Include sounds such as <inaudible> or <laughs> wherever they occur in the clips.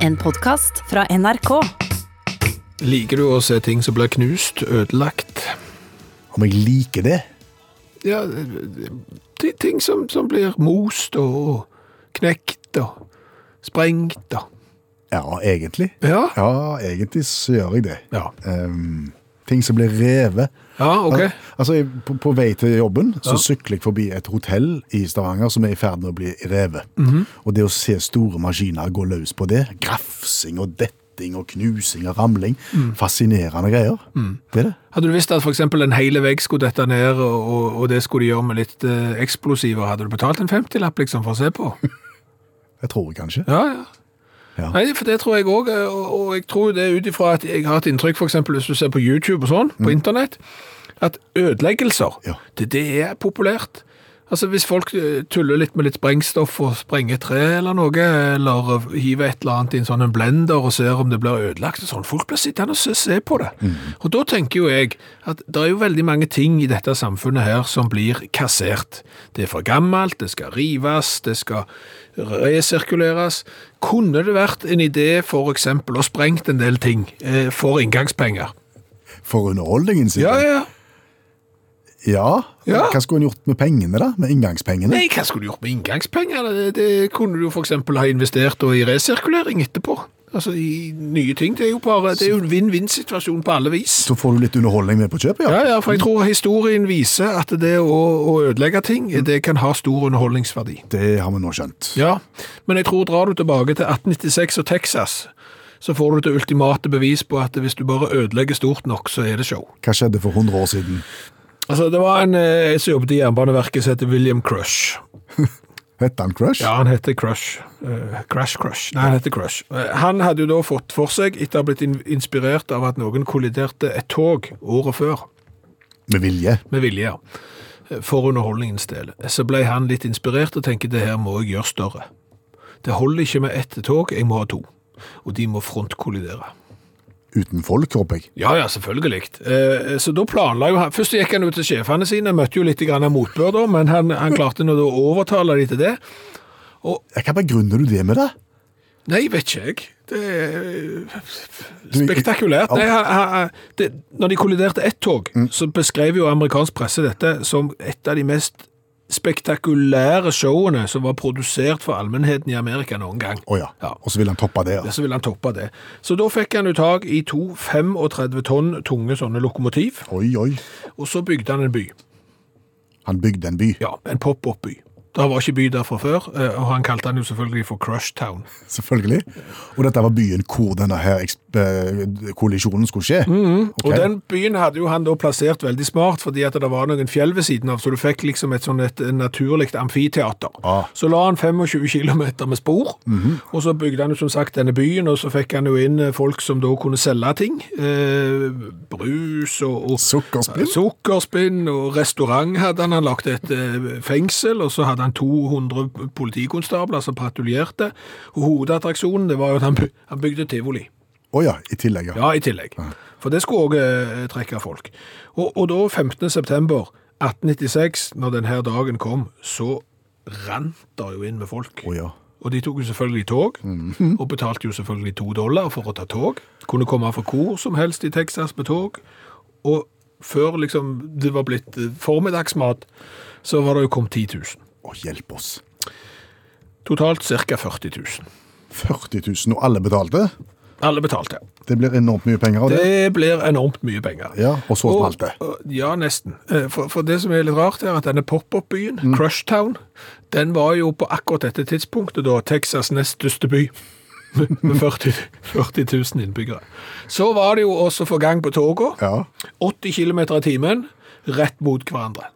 En podkast fra NRK. Liker du å se ting som blir knust, ødelagt? Om jeg liker det? Ja, ti- ting som, som blir most og knekt og sprengt og Ja, egentlig. Ja. Ja, egentlig så gjør jeg det. Ja, Ehm, ting som blir revet. ja ok. Al- Altså, jeg- på, på vei til jobben så Ja. sykler jeg forbi et hotell i Stavanger som er i ferd med å bli revet. Mhm. Og det å se store maskiner gå løs på det, grafsing og detting og knusing og ramling, Mm. fascinerende greier. Det er det. Hadde du visst at eksempel en hele vegg skulle dette ned, og, og det skulle de gjøre med litt eh, eksplosiver, hadde du betalt en 50-lapp liksom for å se på? <laughs> Jeg tror kanskje. Ja, ja. Ja. Nei, for det tror jeg òg, og, og jeg tror det ut ifra at jeg har et inntrykk, f.eks. hvis du ser på YouTube og sånn, på internett, at ødeleggelser, Ja. det, det er populært. Altså Hvis folk eh, tuller litt med litt sprengstoff og sprenger tre eller noe, eller eh, hiver et eller annet i en sånn en blender og ser om det blir ødelagt, og sånn, folk blir sittende og se, se på det. Og da tenker jo jeg at det er jo veldig mange ting i dette samfunnet her som blir kassert. Det er for gammelt, det skal rives, det skal resirkuleres. Kunne det vært en idé eksempel å sprengt en del ting eh, for inngangspenger? For underholdningen sin. Ja, ja. Ja. Ja. Hva skulle en gjort med pengene, da? Med inngangspengene? Nei, hva skulle du gjort med inngangspenger? Det, det kunne du eksempel ha investert i resirkulering etterpå. Altså i nye ting. Det er jo bare, det er jo en vinn-vinn-situasjon på alle vis. Så får du litt underholdning med på kjøpet, ja. Ja, ja, for jeg tror historien viser at det å, å ødelegge ting, det kan ha stor underholdningsverdi. Det har vi nå skjønt. Ja, men jeg tror drar du tilbake til 1896 og Texas, så får du det ultimate bevis på at hvis du bare ødelegger stort nok, så er det show. Hva skjedde for 100 år siden? Altså, det var en eh, som jobbet i Jernbaneverket som heter William Crush. <laughs> Hette han Crush? Ja, han heter Crush. Uh, Crash Crush. Nei, han heter Crush. Uh, han hadde jo da fått for seg, etter å ha blitt in inspirert av at noen kolliderte et tog året før, Med vilje. med vilje, ja, eh, for underholdningens del, så ble han litt inspirert og tenkte det her må jeg gjøre større. Det holder ikke med ett tog, jeg må ha to. Og de må frontkollidere. Uten folk, håper jeg. Ja, ja, selvfølgelig. Eh, så da planla jo han Først gikk han ut til sjefene sine, møtte jo litt motbør, da, men han, han klarte nå å overtale de til det. Og, Hva begrunner du det med, da? Nei, vet ikke jeg. Det er spektakulært. Nei, han- han- det, når de kolliderte ett tog, så beskrev jo amerikansk presse dette som et av de mest spektakulære showene som var produsert for allmennheten i Amerika noen gang. Å ja. Ja. Og så ville han toppe det, ja. Så ville han toppe det. Så da fikk han jo tak i to 35 tonn tunge sånne lokomotiv, Oi, oi. og så bygde han en by. Han bygde en by, Ja, en pop-up-by. Det var ikke by der fra før, eh, og han kalte den jo selvfølgelig for Crush Town. selvfølgelig. Og dette var byen hvor denne her kollisjonen skulle skje. Ok. Og den byen hadde jo han da plassert veldig smart, fordi at det var noen fjell ved siden av, så du fikk liksom et sånn et naturligt amfiteater. Ah. Så la han 25 km med spor, og så bygde han jo som sagt denne byen, og så fikk han jo inn eh, folk som da kunne selge ting. Eh, brus og, og Sukkerspinn? Sukkerspinn og restaurant hadde han. Han lagt et eh, fengsel, og så hadde han 200 politikonstabler som patruljerte. Hovedattraksjonen det var jo at han, by- han bygde tivoli. Å ja, i tillegg, ja. Ja, i tillegg. For det skulle òg trekke folk. Og, og da 15. september 1896, når denne dagen kom, så rant det jo inn med folk. Å ja. Og de tok jo selvfølgelig tog, og betalte jo selvfølgelig to dollar for å ta tog. Kunne komme fra hvor som helst i Texas med tog. Og før liksom det var blitt eh, formiddagsmat, så var det jo kommet 10 000. Å, hjelp oss. Totalt ca. 40 000. 40 000, og alle betalte. Alle betalte. Det blir enormt mye penger av det. Det blir enormt mye penger. Ja, og så smalt det. Ja, nesten. Eh, For, for det som er litt rart er at denne pop-up-byen, mm. Crushtown, den var jo på akkurat dette tidspunktet da Texas nest største by. <laughs> Med med 40, 40 000 innbyggere. Så var det jo også få gang på toga. Ja, 80 km i timen, rett mot hverandre.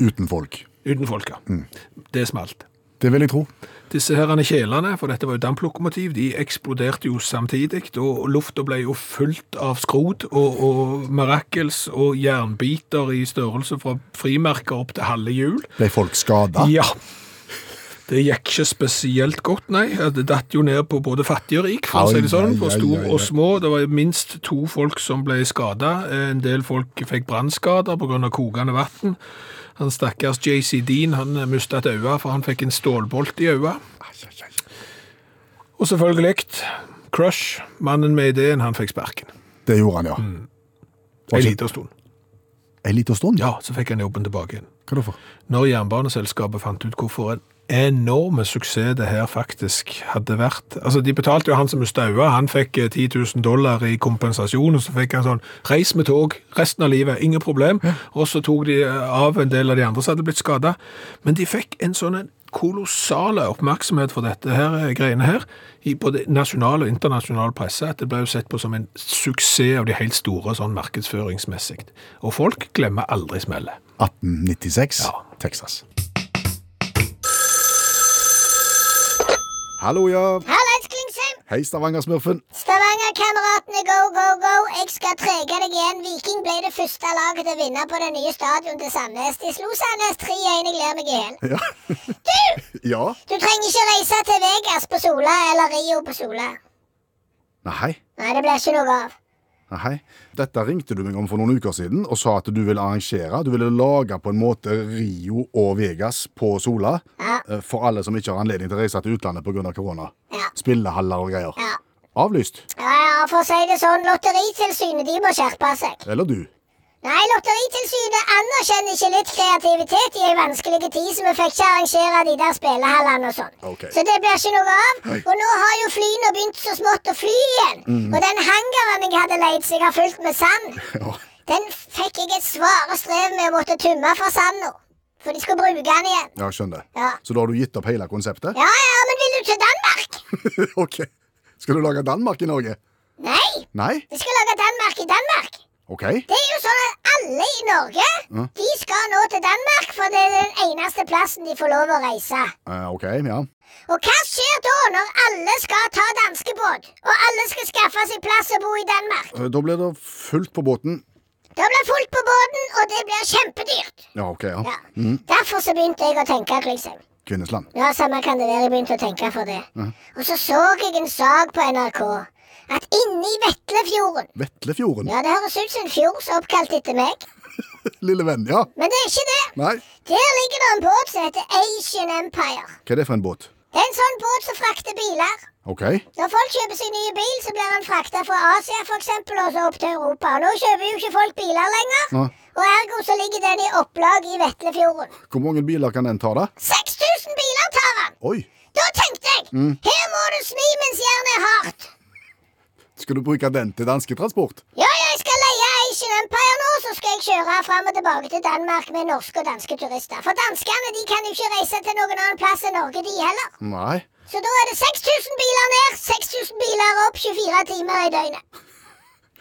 uten folk. Uten folk, ja. Mm. Det smalt. Det vil jeg tro. Disse herrene kjelene, for dette var jo damplokomotiv, de eksploderte jo samtidig, og lufta ble jo fullt av skrot og, og mirakels og jernbiter i størrelse fra frimerker opp til halve hjul. Ble folk skada? Ja. Det gikk ikke spesielt godt, nei. Det datt jo ned på både fattig og rik, for å si det sånn, for stor og små. Det var minst to folk som ble skada. En del folk fikk brannskader på av kokende vann. Han stakkars JC Dean, han mista et øye, for han fikk en stålbolt i øyet. Og selvfølgelig Crush, mannen med ideen, han fikk sparken. Det gjorde han, ja. En Og så- liten stund. En liten stund? Ja, så fikk han jobben tilbake igjen. Hva da for? Når jernbaneselskapet fant ut hvorfor en enorme suksess det her faktisk hadde vært. Altså, de betalte jo han som staua, han fikk eh, 10 000 dollar i kompensasjon, og så fikk han sånn, reis med tog resten av livet, ingen problem. Og så tok de eh, av en del av de andre som hadde blitt skadet. Men de fikk en sånn en kolossal oppmerksomhet for dette her eh, greiene her, i både nasjonal og internasjonal presse, at det ble jo sett på som en suksess av de helt store sånn markedsføringsmessig. Og folk glemmer aldri smellet. 1896, Ja. Texas. Hallo, ja. Hallais, Klingsheim! Hei, Stavanger-smurfen. Stavanger-kameratene, go, go, go! Jeg skal trege deg igjen. Viking ble det første laget til å vinne på det nye stadion til Sandnes. De slo Sandnes 3-1. Jeg ler meg i hjel. Ja. du! ja. Du trenger ikke reise til Vegas på Sola eller Rio på Sola. Nei. Nei, det blir ikke noe av. Nei. Dette ringte du meg om for noen uker siden og sa at du ville arrangere. Du ville lage på en måte Rio og Vegas på Sola Ja. eh, for alle som ikke har anledning til å reise til utlandet pga. korona. Ja. Spillehaller og greier. Ja. Avlyst. Ja, ja, for å si det sånn, Lotteritilsynet de må skjerpe seg. Eller du. Nei, Lotteritilsynet anerkjenner ikke litt kreativitet i ei vanskelig tid, så vi fikk ikke arrangere de der spillehallene og sånn. Okay. Så det blir ikke noe av. Og nå har jo flyene begynt så smått å fly igjen. Og den hangaren jeg hadde leid, så jeg har fylt med sand, <laughs> Ja. den fikk jeg et svare strev med å måtte tømme fra sanda. For de skal bruke den igjen. ja, skjønner. Ja. Så da har du gitt opp hele konseptet? Ja, ja, men vil du til Danmark? <laughs> ok. Skal du lage Danmark i Norge? Nei, Nei? vi skal lage Danmark i Danmark. Ok. Det er jo sånn at alle i Norge de skal nå til Danmark, for det er den eneste plassen de får lov å reise. Uh, ok, ja. Og hva skjer da når alle skal ta danskebåt, og alle skal skaffe seg plass å bo i Danmark? Uh, Da blir det fullt på båten. Da blir det fullt på båten, og det blir kjempedyrt. Ja, ok, ja. Ja. Derfor så begynte jeg å tenke, Klingsheim. Kvinnesland. Ja, samme kan det være jeg begynte å tenke for det. Og så så jeg en sak på NRK at inne i Vetlefjorden Vetlefjorden. Ja, det høres ut som en fjord som er oppkalt etter meg, <laughs> Lille venn, ja. men det er ikke det. Nei. Der ligger det en båt som heter Asian Empire. Hva er det for en båt? Det er en sånn båt som frakter biler. Ok. Når folk kjøper seg nye bil, så blir den frakta fra Asia for eksempel, og så opp til Europa. Og nå kjøper jo ikke folk biler lenger. Nei. Og ergo så ligger den i opplag i Vetlefjorden. Hvor mange biler kan den ta, da? 6000 biler tar den! Oi. Da tenkte jeg, her må du smi mens jernet er hardt. Skal du bruke den til dansketransport? Ja, jeg skal leie Asian Empire nå, så skal jeg kjøre fram og tilbake til Danmark med norske og danske turister. For danskene de kan jo ikke reise til noen annen plass enn Norge, de heller. Nei. Så da er det 6000 biler ned, 6000 biler opp, 24 timer i døgnet.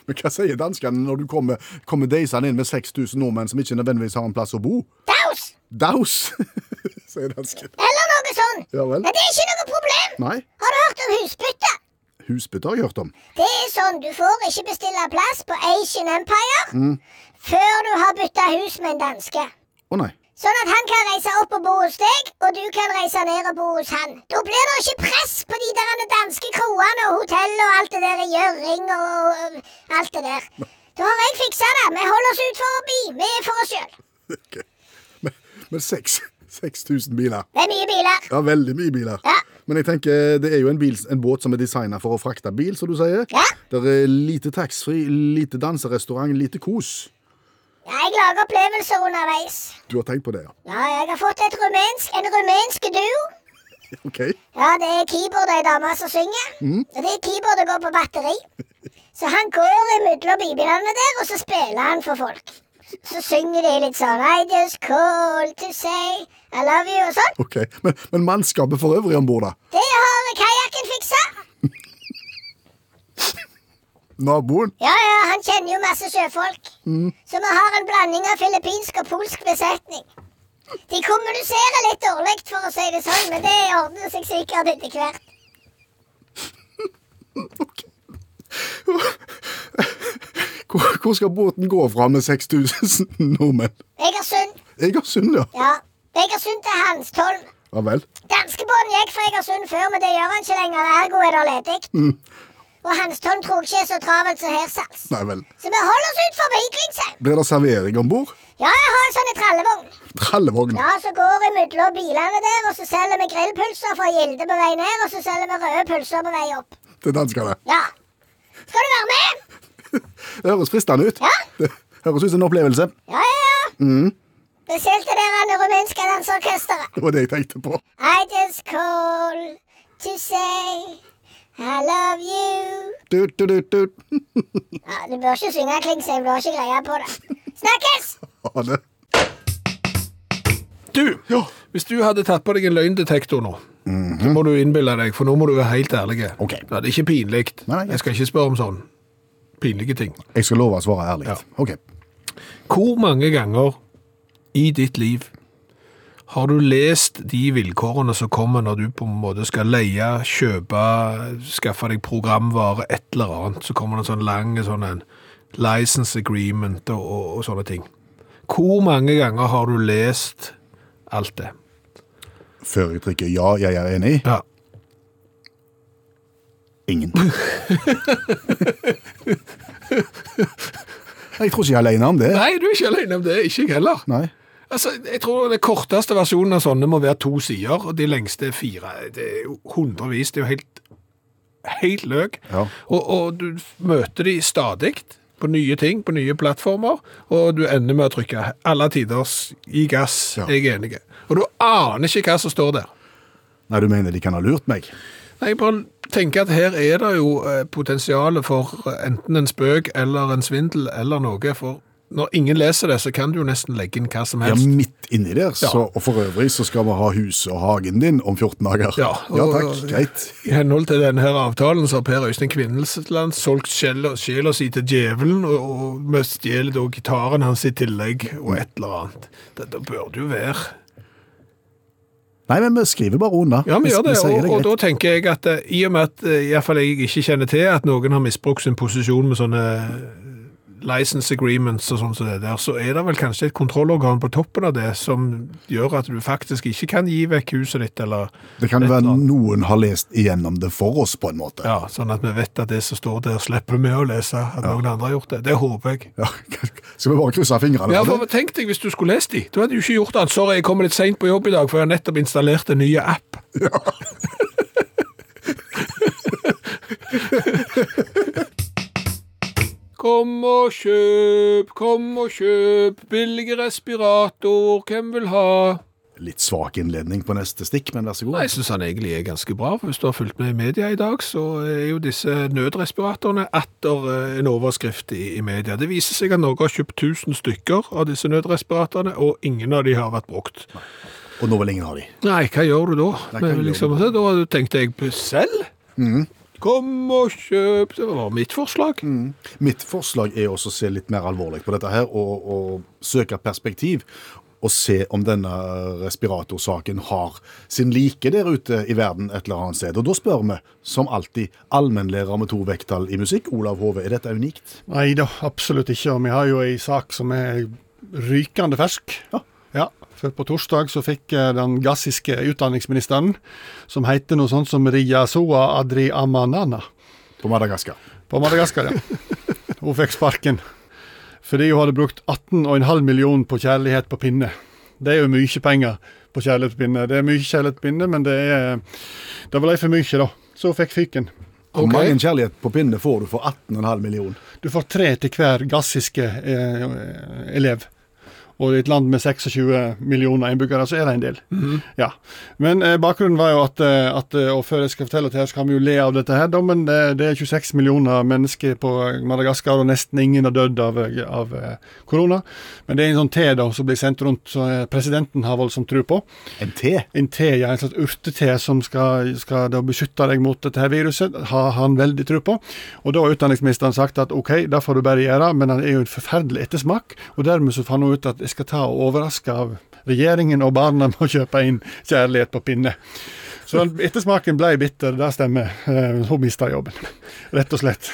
Men hva sier danskene når du kommer, kommer deisende inn med 6000 nordmenn som ikke nødvendigvis har en plass å bo? Daus! Daus, <laughs> sier dansken. Eller noe sånt. Ja vel. Men det er ikke noe problem. Nei. Har du hørt om husbytte? Husbytte har jeg hørt om. Det er sånn, du får ikke bestille plass på Asian Empire før du har bytta hus med en danske. Å nei. Sånn at han kan reise opp og bo hos deg, og du kan reise ned og bo hos han. Da blir det ikke press på de der danske kroene og hotell og alt det der i Gjøring og og alt det der. Da har jeg fiksa det. Vi holder oss ut forbi. Vi er for oss sjøl. Ok. Men, men 6000 biler. Det er mye biler. Ja, veldig mye biler. Ja. Men jeg tenker, det er jo en, bil, en båt som er designet for å frakte bil, som du sier. Ja. Det er lite taxfree, lite danserestaurant, lite kos. Ja, jeg lager opplevelser underveis. Du har tenkt på det, ja? Ja, jeg har fått rumensk, en rumensk duo. <laughs> Ok. Ja, det er keyboard ei dame som synger. Og det er keyboardet går på batteri. Så han går imellom biblene der, og så spiller han for folk. Så synger de litt sånn I just call to say I love you og sånn. ok. Men, men mannskapet for øvrig om bord, da? Det har kajakken fiksa. <laughs> Naboen? Ja, ja, han kjenner jo masse sjøfolk. Så vi har en blanding av filippinsk og polsk besetning. De kommuniserer litt dårlig, for å si det sånn, men det ordner seg sikkert etter hvert. <laughs> Hvor, hvor skal båten gå fra med 6000 nordmenn? Egersund. Egersund, ja. Ja. Egersund til Hanstholm. Ja vel. Danskebåten gikk fra Egersund før, men det gjør han ikke lenger. Ergo er det ledig. Og Hanstholm tror jeg ikke er så travelt som Hirsals. Nei vel. Så vi holder oss ut forbi Klingsheim. Blir det servering om bord? Ja, jeg har en sånn trallevogn. Trallevogn. Ja, så går imellom bilene der, og så selger vi grillpølser fra Gilde på vei ned, og så selger vi røde pølser på vei opp. til danskene. Ja. Skal du være med? <laughs> Det høres fristende ut. Ja. <laughs> Det høres ut som en opplevelse. Ja, ja, ja. Spesielt det der rumenske danseorkesteret. Det var det jeg tenkte på. I just call to say I love you. Du, du, du, du. <laughs> Ja, Du bør ikke synge Klingsheim, du har ikke greie på det. Snakkes! Ha det. Du, Ja. hvis du hadde tatt på deg en løgndetektor nå, så må du innbille deg, for nå må du være helt ærlig. Okay. Ja, det er ikke pinlig. Jeg skal ikke spørre om sånn pinlige ting. Jeg skal love å svare ærlig. Ja. Ok. Hvor mange ganger i ditt liv har du lest de vilkårene som kommer når du på en måte skal leie, kjøpe, skaffe deg programvare, et eller annet, så kommer det en sånn lang sånn en license agreement og, og, og sånne ting. Hvor mange ganger har du lest alt det? Før jeg trykker ja, jeg er enig. Ja. Ingen. <laughs> jeg tror ikke jeg er alene om det. Nei, du er ikke alene om det, ikke jeg heller. Nei. Altså, jeg tror det korteste versjonen av sånne må være to sider, og de lengste er fire. Det er jo hundrevis, det er jo helt, helt løk. Ja. Og, og du møter de stadig på nye ting, på nye plattformer, og du ender med å trykke alle tiders i gass, Ja. jeg er enig. Og du aner ikke hva som står der. Nei, du mener de kan ha lurt meg? Nei, Jeg bare tenker at her er det jo potensialet potensial for eh, enten en spøk eller en svindel eller noe, for når ingen leser det, så kan du jo nesten legge inn hva som helst. Ja, midt inni der. Ja. Så, og for øvrig så skal vi ha huset og hagen din om 14 dager. Ja, og- ja takk. Greit. I henhold til denne her avtalen så har Per Øystein Kvinnelsland solgt sjela si til djevelen, og, og vi stjeler da gitaren hans i tillegg, og et eller annet. Det, det bør det jo være. Nei, men vi skriver bare under. Ja, vi gjør det, sier og, og da tenker jeg at eh, i og med at eh, i hvert fall jeg ikke kjenner til at noen har misbrukt sin posisjon med sånne license agreements og sånn som det der, så er det vel kanskje et kontrollorgan på toppen av det som gjør at du faktisk ikke kan gi vekk huset ditt, eller Det kan være noe. noen har lest igjennom det for oss, på en måte. Ja, sånn at vi vet at det som står der, slipper vi å lese at noen andre har gjort det. Det håper jeg. Ja, <laughs> Skal vi bare krysse fingrene Ja, for? Tenk deg hvis du skulle lest de. Du hadde jo ikke gjort det. Sorry, jeg kommer litt seint på jobb i dag, for jeg har nettopp installert en ny app. <laughs> Kom og kjøp, kom og kjøp, billig respirator, hvem vil ha? Litt svak innledning på neste stikk, men vær så god. Nei, Jeg syns han egentlig er ganske bra. for Hvis du har fulgt med i media i dag, så er jo disse nødrespiratorene atter eh, en overskrift i, i media. Det viser seg at Norge har kjøpt 1000 stykker av disse nødrespiratorene, og ingen av de har vært brukt. Og nå vil ingen ha de. Nei, hva gjør du da? Nei, Men liksom, du? Da tenkte jeg selv. Kom og kjøp. Det var mitt forslag. Mitt forslag er også å se litt mer alvorlig på dette her, og, og søke perspektiv. Og se om denne respiratorsaken har sin like der ute i verden et eller annet sted. Og da spør vi, som alltid, allmennlærer med to vekttall i musikk, Olav Hove, er dette unikt? Nei da, absolutt ikke. Og vi har jo ei sak som er rykende fersk. Ja. Ja, for på torsdag så fikk eh, den gassiske utdanningsministeren, som heter noe sånt som Riyasoa Adri Amanana På Madagaskar. på Madagaskar, ja. Hun fikk sparken fordi hun hadde brukt 18,5 millioner på kjærlighet på pinne. Det er jo mye penger på kjærlighet på pinne. Det er mye kjærlighet på pinne, men det er Det var litt for mye, da. Så hun fikk fyken. Hvor mange kjærlighet på pinne får du for 18,5 millioner? Du får tre til hver gassiske eh, elev. Og i et land med 26 millioner innbyggere, så er det en del. Ja. Men eh, bakgrunnen var jo at, eh, at eh, Og før jeg skal fortelle det her, så kan vi jo le av dette her, da, men det, det er 26 millioner mennesker på Madagaskar, og nesten ingen har dødd av, av eh, korona. Men det er en sånn te da, som blir sendt rundt, som presidenten har voldsomt tro på. En te? En te, ja, en slags urtete som skal, skal beskytte deg mot dette her viruset, har han veldig tro på. Og da har utdanningsministeren sagt at ok, det får du bare gjøre, men han er jo en forferdelig ettersmak. Og dermed så fant hun ut at jeg skal ta og overraske av regjeringen og barna med å kjøpe inn kjærlighet på pinne. Så ettersmaken ble bitter, det stemmer. Eh, Hun mista jobben, rett og slett.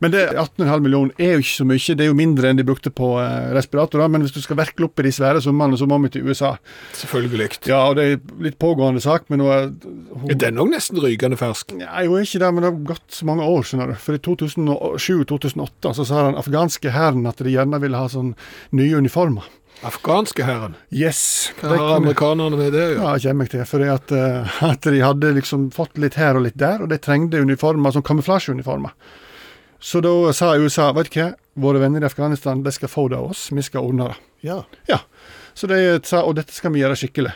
Men det 18,5 millioner er jo ikke så mye, det er jo mindre enn de brukte på eh, respiratorer. Men hvis du skal virkelig opp i de svære summene, så må vi til USA. Selvfølgelig. Ja, og det er litt pågående sak, men nå er hun, Er den òg nesten rykende fersk? Nei, hun er ikke det, men det har gått så mange år, skjønner du. For i 2007-2008 så sa den afghanske hæren at de gjerne ville ha sånn nye uniformer. Afghanske herren. Yes. Hva har amerikanerne med det å gjøre? Ja, kommer jeg til. For at, eh, <laughs> at de hadde liksom fått litt her og litt der, og de trengte uniformer som kamuflasjeuniformer. Så da sa USA vet du hva, våre venner i Afghanistan de skal få det av oss, vi skal ordne det. Ja. Ja, så de sa, og dette skal vi gjøre skikkelig.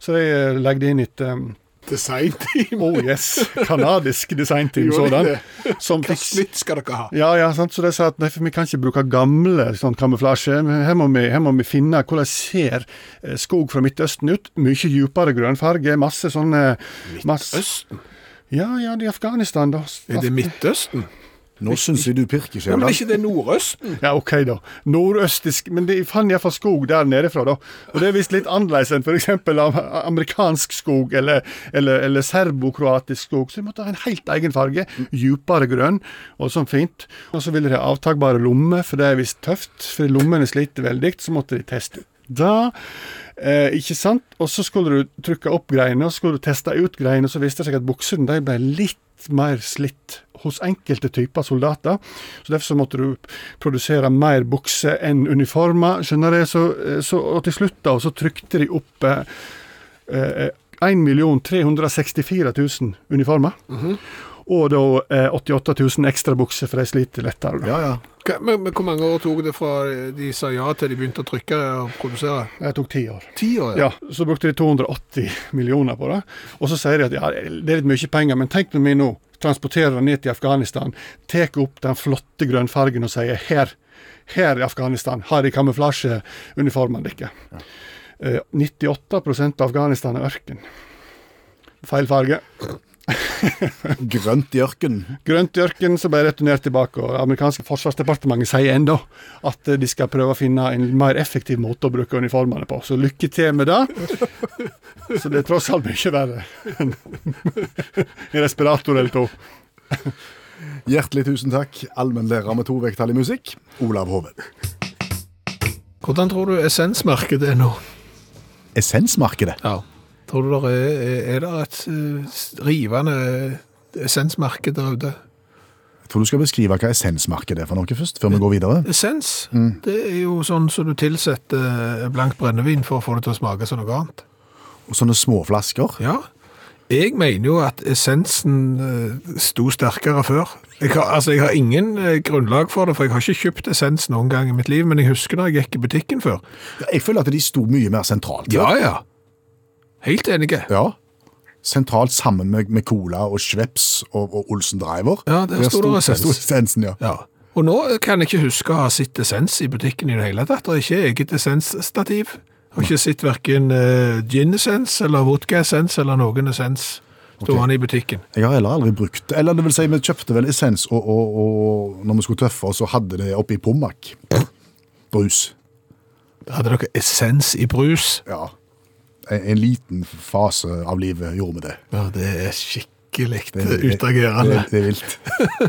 Så de eh, legde inn et um, Designteam. Oh yes, kanadisk designteam <laughs> sådan. Som Hva fikk skal dere ha? ja, ja, sant? så de sa at nei, vi kan ikke bruke gamle sånn kamuflasje. Her må, vi, her må vi finne hvordan ser eh, skog fra Midtøsten ut. Mye dypere grønnfarge, masse sånne masse, Ja, ja, det er Afghanistan, da. Er det Midtøsten? Nå syns jeg du pirker, Ja, men ikke det Nordøsten? Ja, OK, da. Nordøstisk Men de fant iallfall skog der nede fra, da. Og det er visst litt annerledes enn f.eks. amerikansk skog eller, eller, eller serbokroatisk skog. Så de måtte ha en helt egen farge. Djupere grønn, og sånn fint. Og så ville de ha avtagbare lommer, for det er visst tøft. For lommene sliter veldig, så måtte de teste ut. Da Eh, ikke sant? Og så skulle du trykke opp greiene, og så skulle du teste ut greiene, og så viste det seg at buksene de ble litt mer slitt hos enkelte typer soldater. Så Derfor så måtte du produsere mer bukser enn uniformer. skjønner du? Så, eh, så, og til slutt da, så trykte de opp eh, eh, 1 364 000 uniformer. Og da eh, 88 000 ekstra bukser, for de sliter lettere. Da. Ja, ja. Hva- Men, men hvor mange år tok det fra de sa ja til de begynte å trykke og produsere? Det tok ti år. Ti år, Ja, ja. Så brukte de 280 millioner på det. Og så sier de at ja, det er litt mye penger, men tenk når vi nå transporterer det ned til Afghanistan, tar opp den flotte grønnfargen og sier her, her i Afghanistan har de kamuflasjeuniformene deres. Ja. 98% av Afghanistan er ørken. Feil farge. <laughs> Grønt i ørken. Grønt i ørken, som ble returnert tilbake. og amerikanske forsvarsdepartementet sier ennå at eh, de skal prøve å finne en mer effektiv måte å bruke uniformene på. Så lykke til med det. <laughs> Så det er tross alt mye verre enn <laughs> en respirator eller to. Hjertelig tusen takk, allmennlærer med to vekttall i musikk, Olav Hoven. Hvordan tror du essensmarkedet er nå? Essensmarkedet. Ja. Tror du det er, er, det et eh, rivende essensmarked der ute? Jeg tror du skal beskrive hva essensmarkedet er for noe først, før vi går videre. Essens, det er jo sånn som du tilsetter blankt brennevin for å få det til å smake som noe annet. Og sånne små flasker. Ja. Jeg mener jo at essensen eh, sto sterkere før. Jeg har, altså, jeg har ingen eh, grunnlag for det, for jeg har ikke kjøpt essens noen gang i mitt liv, men jeg husker da jeg gikk i butikken før. Jeg føler at de sto mye mer sentralt. Ja, ja. Helt enige. Ja. Sentralt sammen med, med Cola og Schweppes og, og Olsen Driver. Ja, der sto det der essens. ja. Ja. Og nå kan jeg ikke huske å ha sett essens i butikken i det hele tatt. Det er ikke eget essensstativ. Har ikke sett hverken uh, gin-essens eller vodka-essens eller noen essens stående i butikken. Jeg har heller aldri brukt det. Eller det vil si, vi kjøpte vel essens, og, og, og når vi skulle tøffe oss, så hadde det oppi Pommac. Brus. Hadde dere essens i brus? Ja. En, en liten fase av livet gjorde vi det. Ja, det er skikkelig det, utagerende. det, det er vilt.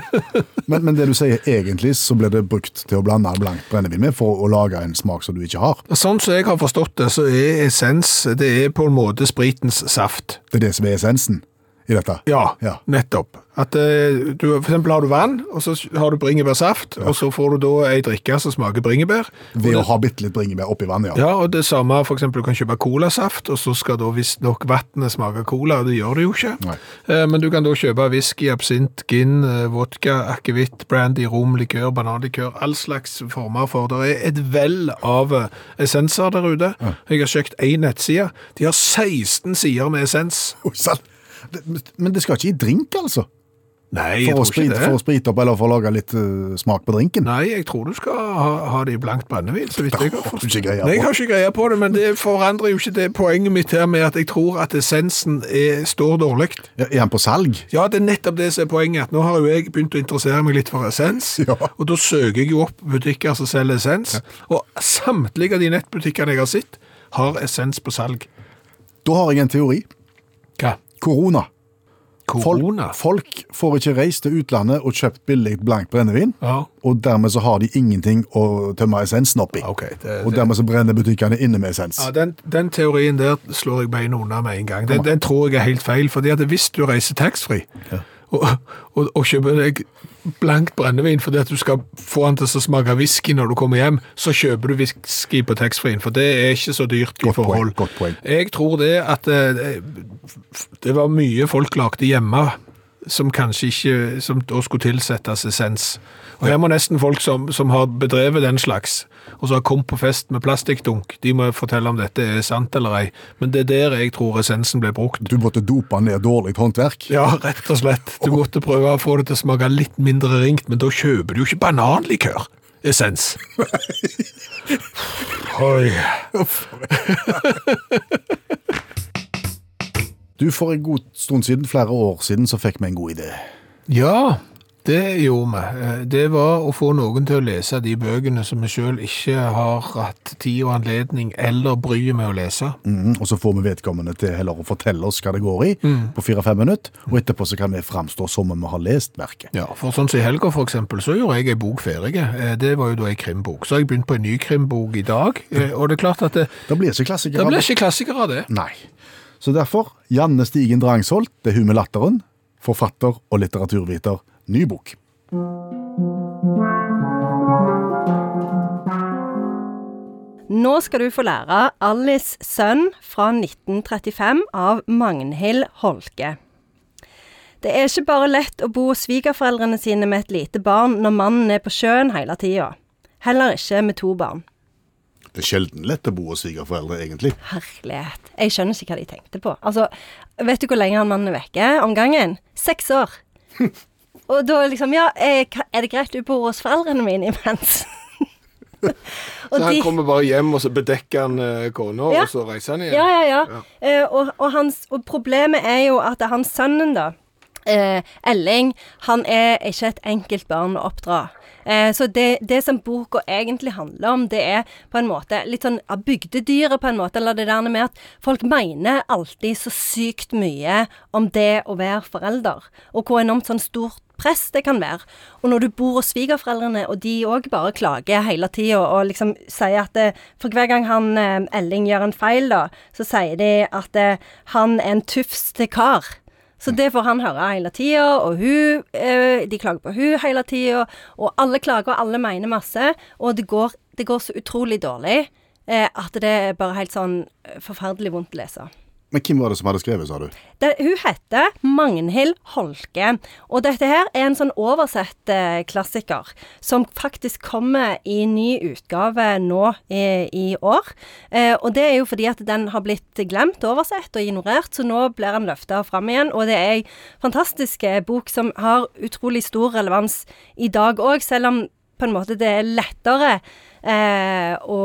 <laughs> men, men det du sier, egentlig så ble det brukt til å blande blankt brennevin med for å lage en smak som du ikke har. Sånn som jeg har forstått det, så er essens det er på en måte spritens saft. Det er det som er essensen i dette. Ja, Ja. nettopp. At eh, du, for eksempel har du vann, og så har du bringebærsaft, og så får du da ei drikke som smaker bringebær. Ved å ha bitte litt bringebær oppi vannet, ja. Ja, og det samme, for eksempel, du kan kjøpe colasaft, og så skal da visstnok vannet smake cola, og det gjør det jo ikke. Eh, Men du kan da kjøpe whisky, absint, gin, eh, vodka, akevitt, brandy, rom, likør, bananlikør, all slags former for. Det er et vell av eh, essenser der ute. Jeg har sjekket én nettside. De har 16 sider med essens. Oh, sann. Det- Men det skal ikke i drink, altså? Nei, jeg For å, tror sprite, ikke for å sprite opp, eller for å lage litt uh, smak på drinken? Nei, jeg tror du skal ha, ha det i blankt brennevin, så vidt jeg har forstått. Nei, jeg har ikke greie på det, men det forandrer jo ikke det poenget mitt her med at jeg tror at essensen er, står dårlig. Ja, Er han på salg? Ja, det er nettopp det som er poenget. at Nå har jo jeg begynt å interessere meg litt for essens, Ja. og da søker jeg jo opp butikker som selger essens, og samtlige av de nettbutikkene jeg har sett, har essens på salg. Da har jeg en teori. Hva? Korona. Korona? Folk, folk får ikke reist til utlandet og kjøpt billig blankt brennevin, Ja. og dermed så har de ingenting å tømme essensen oppi. Okay, det, Og dermed så brenner butikkene inne med essens. ja, den, den teorien der slår jeg beina unna med en gang. Den, den tror jeg er helt feil, fordi at hvis du reiser taxfree, og, og, og kjøper deg blankt brennevin fordi at du skal få han til å smake whisky når du kommer hjem, så kjøper du whisky på taxfree-en, for det er ikke så dyrt i Godt forhold. godt poeng. Jeg tror det at det, det var mye folk lagde hjemme som kanskje ikke, som da skulle tilsettes essens. Og her må nesten folk som, som har bedrevet den slags, og som har kommet på fest med plastikkdunk, de må fortelle om dette er sant eller ei. Men det er der jeg tror essensen ble brukt. Du måtte dope ned dårlig håndverk. Ja, rett og slett. Du måtte prøve å få det til å smake litt mindre ringt, men da kjøper du jo ikke bananlikør. Essens. <laughs> Oi. <laughs> Du, For en god stund siden, flere år siden, så fikk vi en god idé. Ja, det gjorde vi. Eh, Det var å få noen til å lese de bøkene som vi sjøl ikke har hatt tid og anledning eller bryet med å lese. Mm, og så får vi vedkommende til heller å fortelle oss hva det går i, på fire-fem minutter. Og etterpå så kan vi framstå som om vi har lest verket. Ja, for sånn som i helga for eksempel, så gjorde jeg ei bok ferdig. Eh, Det var jo da ei krimbok. Så har jeg begynt på en ny krimbok i dag, eh, og det er klart at det, Det blir ikke klassikere. det blir ikke klassikere av det. Nei. Så derfor, Janne Stigen Drangsholt, det hun med latteren, forfatter og litteraturviter, ny bok. Nå skal du få lære Alice sønn fra 1935 av Magnhild Holke. Det er ikke bare lett å bo hos svigerforeldrene sine med et lite barn når mannen er på sjøen hele tida. Heller ikke med to barn. Det er sjelden lett å bo hos svigerforeldre, egentlig. Herlighet. Jeg skjønner ikke hva de tenkte på. Altså, vet du hvor lenge han mannen er vekke om gangen? Seks år. <laughs> Og da liksom, ja, er det greit du bor hos foreldrene mine imens? <laughs> Så han de- kommer bare hjem, og så bedekker han eh, kona, Ja. og så reiser han igjen. Ja, ja, ja. Eh, og, og, hans, og problemet er jo at hans sønnen, da, eh, Elling, han er ikke et enkelt barn å oppdra. Eh, så det, det som boka egentlig handler om, det er på en måte litt sånn av bygdedyret, på en måte, eller det der med at folk mener alltid så sykt mye om det å være forelder, og hvor enormt sånn stort press det kan være. Og når du bor hos svigerforeldrene, og de òg bare klager hele tida og liksom sier at det, For hver gang han eh, Elling gjør en feil, da, så sier de at eh, han er en tufs til kar. Så det får han høre hele tida, og hun eh, De klager på hun hele tida, og alle klager, og alle mener masse, og det går, det går så utrolig dårlig eh, at det er bare helt sånn eh, forferdelig vondt å lese. Men hvem var det som hadde skrevet, sa du? Det, hun heter Magnhild Holke, og dette her er en sånn oversett eh, klassiker som faktisk kommer i ny utgave nå i, i år. Eh, og det er jo fordi at den har blitt glemt, oversett og ignorert, så nå blir den løfta fram igjen. Og det er ei fantastisk eh, bok som har utrolig stor relevans i dag òg, selv om på en måte det er lettere eh, å,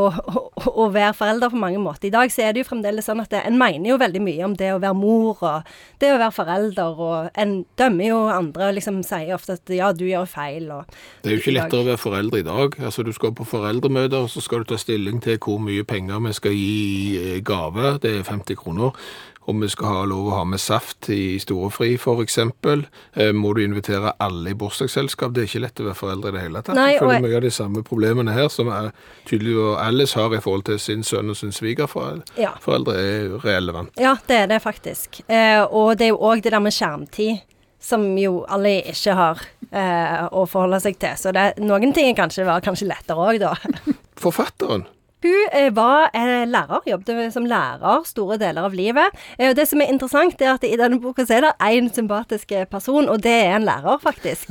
å være forelder på mange måter. I dag så er det jo fremdeles sånn at det, en mener jo veldig mye om det å være mor og det å være forelder, og en dømmer jo andre og liksom sier ofte at ja, du gjør feil og Det er jo ikke lettere å være forelder i dag. Altså, Du skal på foreldremøter, og så skal du ta stilling til hvor mye penger vi skal gi i eh, gave. Det er 50 kroner. Om vi skal ha lov å ha med saft i storefri, f.eks. Eh, må du invitere alle i bursdagsselskap? Det er ikke lett å være foreldre i det hele tatt. Nei, jeg føler jeg- mye av de samme problemene her som er tydelig og Alice har i forhold til sin sønn og sin svigerforeldre, Ja. foreldre er relevant. Ja, det er det faktisk. Eh, og det er jo òg det der med skjermtid. Som jo alle ikke har eh, å forholde seg til. Så det, noen ting kanskje var kanskje lettere òg, da. <laughs> Forfatteren. Hun eh, var eh, lærer, jobbet som lærer store deler av livet. Eh, og det som er interessant, er at i denne boka så er det én sympatisk person, og det er en lærer, faktisk.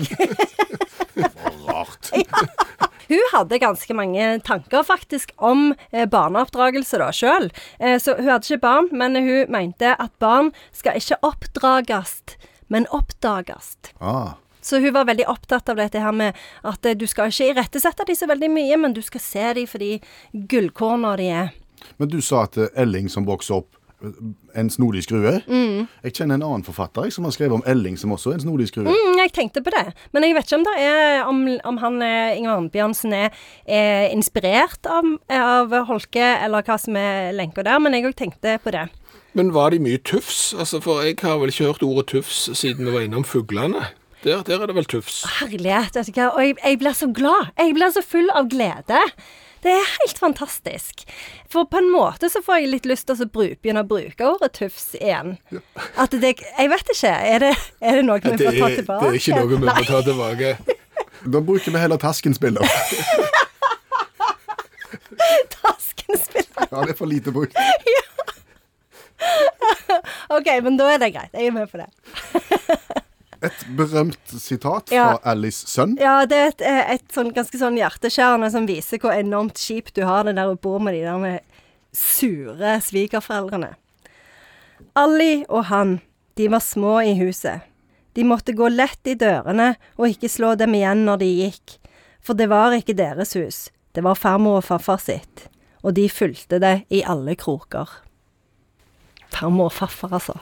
Rart. <laughs> Hun hadde ganske mange tanker faktisk om barneoppdragelse da sjøl. Så hun hadde ikke barn, men hun mente at barn skal ikke oppdrages, men oppdages. Ah. Så hun var veldig opptatt av dette her med at eh, du skal ikke irettesette dem så veldig mye, men du skal se dem for de gullkorna de er. Men du sa at eh, Elling som vokser opp, eh, en snodig skrue. Mm. Jeg kjenner en annen forfatter jeg, som har skrevet om Elling som også er en snodig skrue. Mm, jeg tenkte på det, men jeg vet ikke om det er om, om han Ingvar Ambjørnsen er, er inspirert av, av Holke, eller hva som er lenka der, men jeg òg tenkte på det. Men var de mye tufs? Altså, For jeg har vel ikke hørt ordet tufs siden vi var innom fuglene. Der, der er det vel tufs. Herlighet, vet du hva. Og jeg, jeg blir så glad. Jeg blir så full av glede. Det er helt fantastisk. For på en måte så får jeg litt lyst til å bruke, begynne å bruke ordet tufs igjen. At det Jeg vet ikke. Er det, er det noe vi Det får ta tilbake? det er ikke noe vi må ta tilbake. Da bruker vi heller taskenspiller. taskenspiller. Tasken spiller. <laughs> Ja, det er for lite brukt. <laughs> OK, men da er det greit. Jeg er med på det. <laughs> Et berømt sitat fra Ja. Alice Sønn. Ja, det er et, eh, et sånn ganske sånn hjerteskjærende som viser hvor enormt kjipt du har det der å bo med de der med sure svigerforeldrene. Ali og han, de var små i huset. De måtte gå lett i dørene og ikke slå dem igjen når de gikk, for det var ikke deres hus, det var farmor og farfar sitt, og de fulgte det i alle kroker. Farmor og farfar, altså.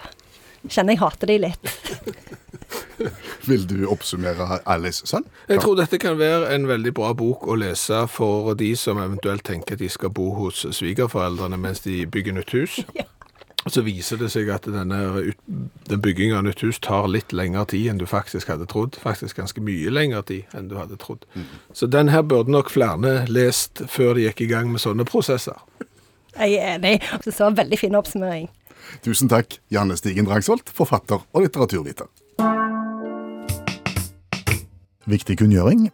Kjenner jeg hater de litt. <laughs> <laughs> Vil du oppsummere Alice Sønn? Jeg tror dette kan være en veldig bra bok å lese for de som eventuelt tenker at de skal bo hos svigerforeldrene mens de bygger nytt hus. <laughs> Så viser det seg at denne den byggingen av nytt hus tar litt lengre tid enn du faktisk hadde trodd. Faktisk ganske mye lengre tid enn du hadde trodd. Så den her burde nok flere lest før de gikk i gang med sånne prosesser. Jeg er enig. Så så veldig fin oppsummering. Tusen takk, Janne Stigen Drangsvold, forfatter og litteraturviter. Viktig kunngjøring.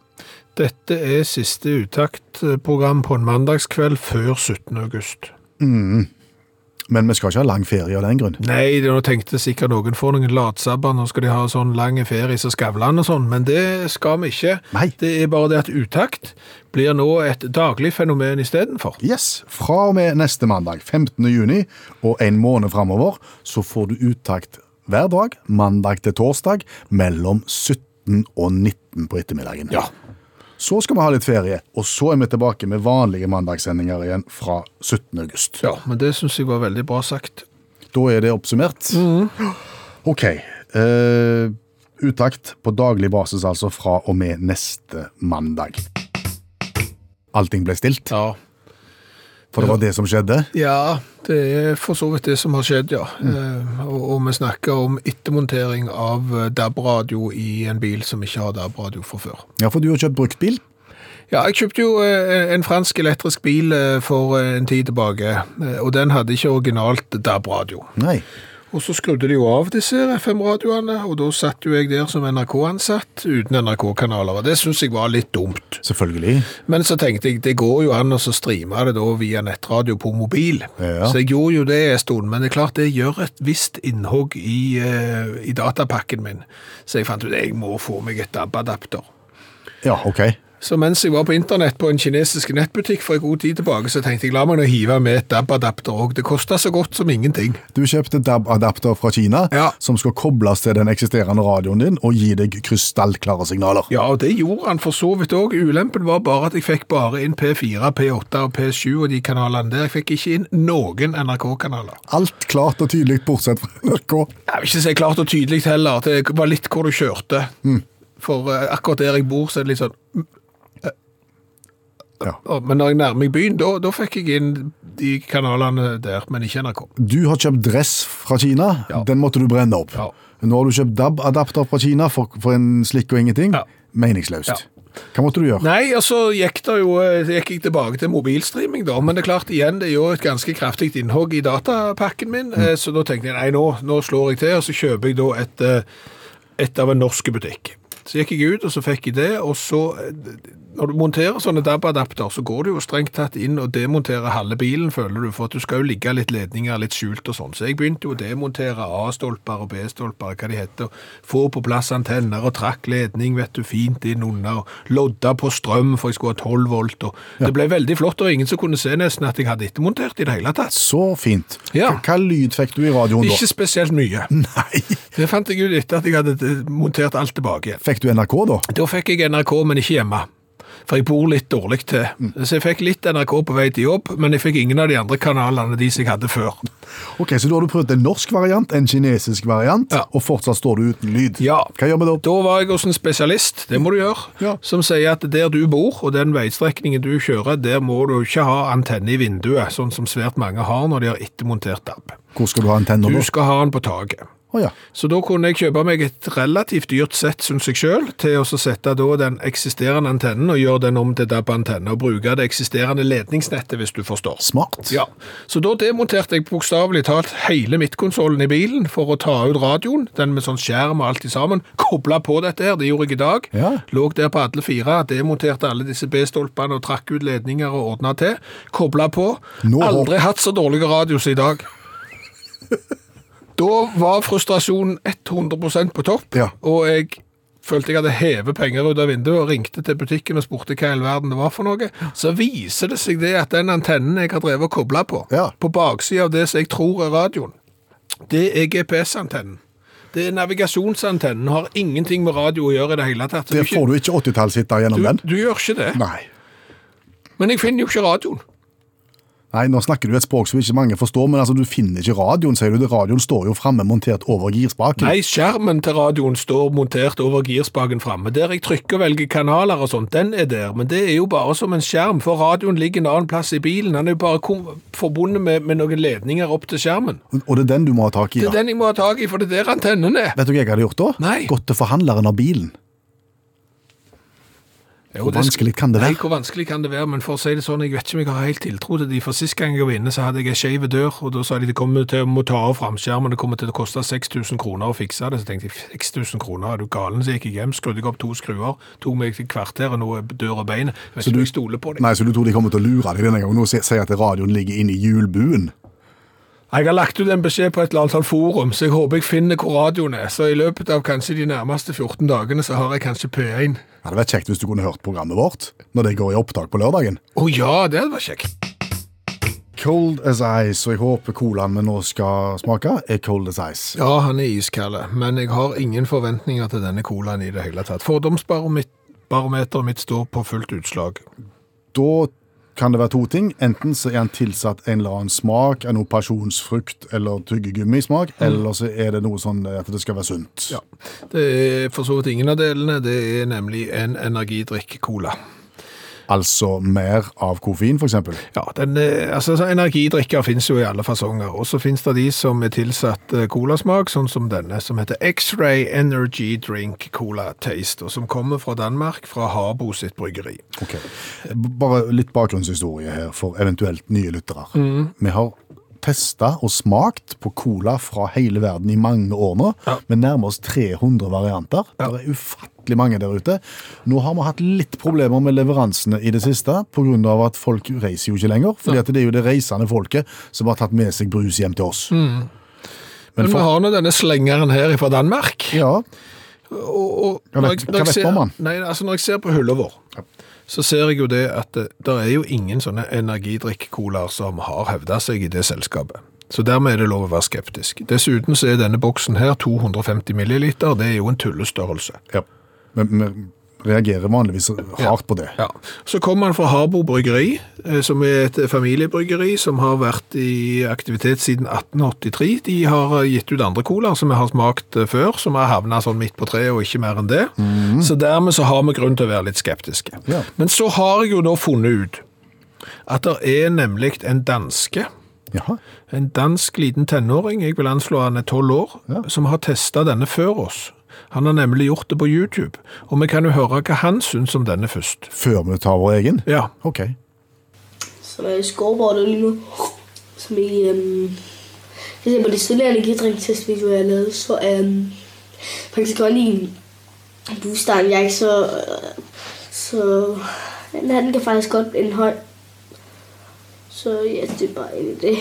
Dette er siste utaktprogram på en mandagskveld før 17. august. Men vi skal ikke ha lang ferie av den grunn. Nei, det nå tenkte sikkert noen får noen latsabber, nå skal de ha sånn lang ferie som Skavlan og sånn, men det skal vi ikke. Nei. Det er bare det at utakt blir nå et daglig fenomen istedenfor. Yes, Fra og med neste mandag, 15. juni, og en måned framover, så får du uttakt hver dag, mandag til torsdag, mellom 17 og 19 på ettermiddagen. Ja. Så skal vi ha litt ferie, og så er vi tilbake med vanlige mandagssendinger igjen fra 17. august. Ja, men det syns jeg var veldig bra sagt. Da er det oppsummert. OK. Uh, utakt på daglig basis, altså fra og med neste mandag. Allting ble stilt, Ja. For det var det som skjedde. ja, det er for så vidt det som har skjedd, ja. Mm. og, og vi snakker om ettermontering av eh, DAB-radio i en bil som ikke har DAB-radio fra før. Ja, for du har kjøpt bruktbil. Ja, jeg kjøpte jo eh, en fransk elektrisk bil for en tid tilbake, og den hadde ikke originalt DAB-radio. Nei. Og så skrudde de jo av disse FM-radioene, og da satt jo jeg der som NRK-ansatt uten NRK-kanaler, og det synes jeg var litt dumt. Selvfølgelig. Men så tenkte jeg, det går jo an å så streame det da via nettradio på mobil. Ja. Så jeg gjorde jo det en stund, men det er klart det gjør et visst innhogg i, uh, i datapakken min. Så jeg fant ut, jeg må få meg et DAB-adapter. Ja, OK. Så mens jeg var på internett på en kinesisk nettbutikk for en god tid tilbake, så tenkte jeg, la meg nå hive med et DAB-adapter òg. Det kostet så godt som ingenting. Du kjøpte DAB-adapter fra Kina, Ja. som skal kobles til den eksisterende radioen din og gi deg krystallklare signaler. Ja, og det gjorde han for så vidt òg. Ulempen var bare at jeg fikk bare inn P4, P8 og P7 og de kanalene der. Jeg fikk ikke inn noen NRK-kanaler. Alt klart og tydelig, bortsett fra NRK. Jeg vil ikke si klart og tydelig heller. Det var litt hvor du kjørte. For eh, akkurat der jeg bor, så er det litt sånn Ja. Men når jeg nærmer meg byen, da, da fikk jeg inn de kanalene der, men ikke NRK. Du har kjøpt dress fra Kina. Ja. Den måtte du brenne opp. Ja. Nå har du kjøpt DAB-adapter fra Kina for, for en slikk og ingenting. Meningsløst. Hva måtte du gjøre? Nei, altså så gikk, det jo, eh, gikk jeg tilbake til mobilstreaming, da. Men det er klart, igjen, det er jo et ganske kraftig innhogg i datapakken min. Mm. Så da tenkte jeg nei, nå, nå slår jeg til, og så kjøper jeg da et, eh, et av en norsk butikk. Så gikk jeg ut, og så fikk jeg det, og så Når du monterer sånne DAB-adapter, så går du jo strengt tatt inn og demonterer halve bilen, føler du, for at du skal jo ligge litt ledninger litt skjult og sånn. Så jeg begynte jo å demontere A-stolper og B-stolper, hva de heter, få på plass antenner og trakk ledning, vet du, fint inn under, og lodda på strøm, for jeg skulle ha 12 volt, og det ble veldig flott, og ingen som kunne se nesten at jeg hadde ettermontert i det hele tatt. Så fint. Ja. Hva, lyd fikk du i radioen da? Ikke spesielt mye. <laughs> Nei. Det fant jeg ut etter at jeg hadde montert alt tilbake igjen. Fikk du NRK da? Da fikk jeg NRK, men ikke hjemme. For jeg bor litt dårlig til. Så jeg fikk litt NRK på vei til jobb, men jeg fikk ingen av de andre kanalene, de som jeg hadde før. Ok, Så da har du prøvd en norsk variant, en kinesisk variant, Ja. og fortsatt står du uten lyd. Ja. Hva gjør vi da? Da var jeg hos en spesialist, det må du gjøre, Ja. som sier at der du bor, og den veistrekningen du kjører, der må du ikke ha antenne i vinduet, sånn som svært mange har når de har ettermontert DAB. Hvor skal du ha antenner Du skal ha den på taket. Å ja. Så da kunne jeg kjøpe meg et relativt dyrt sett, synes jeg selv, til å sette den eksisterende antennen og gjøre den om til DAB-antenne, og bruke det eksisterende ledningsnettet, hvis du forstår. Smart. Ja, så da demonterte jeg bokstavelig talt hele midtkonsollen i bilen for å ta ut radioen, den med sånn skjerm og alt i sammen, <laughs> kobla på dette her, det gjorde jeg i dag. Ja. Lå der på alle fire, demonterte alle disse B-stolpene og trakk ut ledninger og ordna til. Kobla på. Nå Aldri hatt så dårlige radio som i dag. <laughs> Da var frustrasjonen 100% på topp, Ja. og jeg følte jeg hadde hevet penger ut av vinduet og ringte til butikken og spurte hva i all verden det var for noe. Så viser det seg det at den antennen jeg har drevet og kobla på, Ja. på baksiden av det som jeg tror er radioen, det er GPS-antennen. Det er navigasjonsantennen, har ingenting med radio å gjøre i det hele tatt. Det får du ikke 80-tallshitter gjennom du, den. du gjør ikke det. Nei. Men jeg finner jo ikke radioen. Nei, nå snakker du et språk som ikke mange forstår, men altså, du finner ikke radioen, sier du. Det. Radioen står jo framme montert over girspaken. Nei, skjermen til radioen står montert over girspaken framme. Der jeg trykker og velger kanaler og sånt, den er der. Men det er jo bare som en skjerm, for radioen ligger en annen plass i bilen. Den er jo bare forbundet med, med noen ledninger opp til skjermen. Og det er den du må ha tak i, Det er den jeg må ha tak i, for det er der antennen er. Vet du hva jeg hadde gjort da? Nei. Gått til forhandleren av bilen. Jo, Hvor vanskelig kan det være? Nei, hvor vanskelig kan det være? Men for å si det sånn, jeg vet ikke om jeg har helt tiltro til de. For sist gang jeg var inne, så hadde jeg en skeiv dør, og da sa de de kommer til å ta av framskjermen, det kommer til å koste 6000 kroner å fikse det. Så tenkte jeg 6000 kroner, er du galen? Så jeg gikk jeg hjem, skrudde jeg opp to skruer, tok meg et kvarter og noe dør og bein. Jeg vet Så ikke om jeg stoler på det. Nei, så du tror de kommer til å lure deg denne gangen? og sier at radioen ligger inne i hjulbuen. Jeg har lagt ut en beskjed på et eller annet forum, så jeg håper jeg finner hvor radioen er. Så i løpet av kanskje de nærmeste 14 dagene så har jeg kanskje P1. Det hadde vært kjekt hvis du kunne hørt programmet vårt når det går i opptak på lørdagen. Å ja, det hadde vært kjekt. Cold as ice, og jeg håper colaen vi nå skal smake, er cold as ice. Ja, han er iskald, men jeg har ingen forventninger til denne colaen i det hele tatt. Fordomsbarometeret mitt står på fullt utslag. Da kan det være to ting. Enten så er han tilsatt en eller annen smak en noe pasjonsfrukt eller tyggegummismak, eller så er det noe sånn at det skal være sunt. Ja, Det er for så vidt ingen av delene. Det er nemlig en energidrikk-cola. Altså mer av koffein, eksempel. Ja, den, er- altså Energidrikker finnes jo i alle fasonger, og så finnes det de som er tilsatt eh, colasmak, sånn som denne, som heter X-Ray Energy Drink Cola Taste, og som kommer fra Danmark, fra Habo sitt bryggeri. Ok. Bare litt bakgrunnshistorie her for eventuelt nye lyttere. Vi har testa og smakt på cola fra hele verden i mange år nå, Ja. med nærmest oss 300 varianter. Det er ufattelig mange der ute. Nå har vi hatt litt problemer med leveransene i det siste, pga. at folk reiser jo ikke lenger. fordi ja. det er jo det reisende folket som har tatt med seg brus hjem til oss. Men, for- vi har nå denne slengeren her fra Danmark. Ja, Og, og Hva vet- hva vet ser- han? Nei, altså når jeg ser på hylla vår, så ser jeg jo det at det, der er jo ingen sånne energidrikk-colaer som har hevda seg i det selskapet. Så dermed er det lov å være skeptisk. Dessuten så er denne boksen her 250 milliliter, det er jo en tullestørrelse. ja. Men vi reagerer vanligvis hardt på det. Ja. Så kommer han fra Harbo bryggeri, eh, som er et familiebryggeri som har vært i aktivitet siden 1883. De har eh, gitt ut andre colaer som vi har smakt eh, før, som har havnet sånn midt på treet og ikke mer enn det. Så dermed så har vi grunn til å være litt skeptiske. Ja. Men så har jeg jo da funnet ut at det er nemlig en danske, Jaha. en dansk liten tenåring, jeg vil anslå han er 12 år, Ja. som har testet denne før oss. Han har nemlig gjort det på YouTube, og vi kan jo høre hva han synes om denne først. Før vi tar vår egen? Ja, Ok. som er i som lige um, Som jeg... Hvis jeg eksempel det tidligere energidrink-testvideo, jeg lavede, så um, faktisk godt en bostad, Jeg så, så den kan faktisk godt en høy. Så ja, det er bare egentlig det.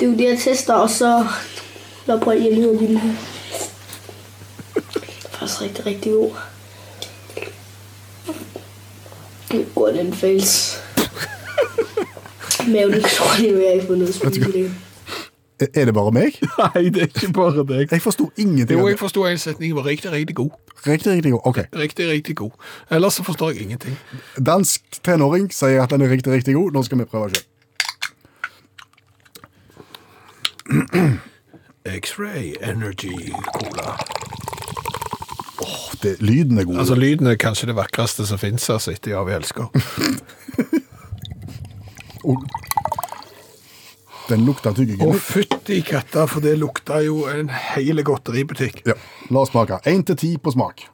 Det er jo det, jeg tester, og så lad jeg prøve hjemme lige den her. Det er faktisk rigtig, rigtig god. Det er god, den fælles. Maven klor, det Men jeg <laughs> ikke Jeg har at spise det. Er det bare meg? <laughs> Nei, det er ikke bare deg. Jeg forsto ingenting. Jo, jeg forsto en setning var riktig, riktig god. Riktig, riktig god. Ok. Riktig, riktig god. Ellers så forstår jeg ingenting. Dansk tenåring sier at den er riktig, riktig god. Nå skal vi prøve selv. X-Ray Energy Cola. Åh, det, lyden er god. Altså, lyden er kanskje det vakreste som finnes, altså, etter Ja, vi elsker. <laughs> Og- Den lukta Å, tyggegummi. fytti katta, for det lukta jo en hel godteributikk. Ja. La oss smake. Én til ti på smak.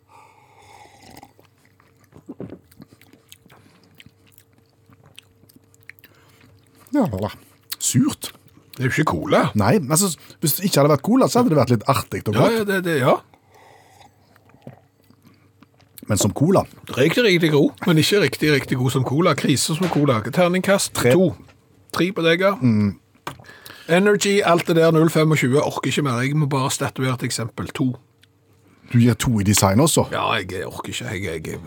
Ja, voilà. Surt. Det er jo ikke cola. Nei, altså, hvis det ikke hadde vært cola, så hadde det vært litt artig og Ja, godt. ja, det, det, ja. Men som cola Riktig, riktig god, men ikke riktig, riktig god som cola. Krise som cola. Terningkast Tre. to. Tre på deg, ja. Energy, alt det der 0,25. Orker ikke mer. Jeg må bare statuere et eksempel. To. Du gir to i design også? Ja, jeg orker ikke. Jeg, jeg,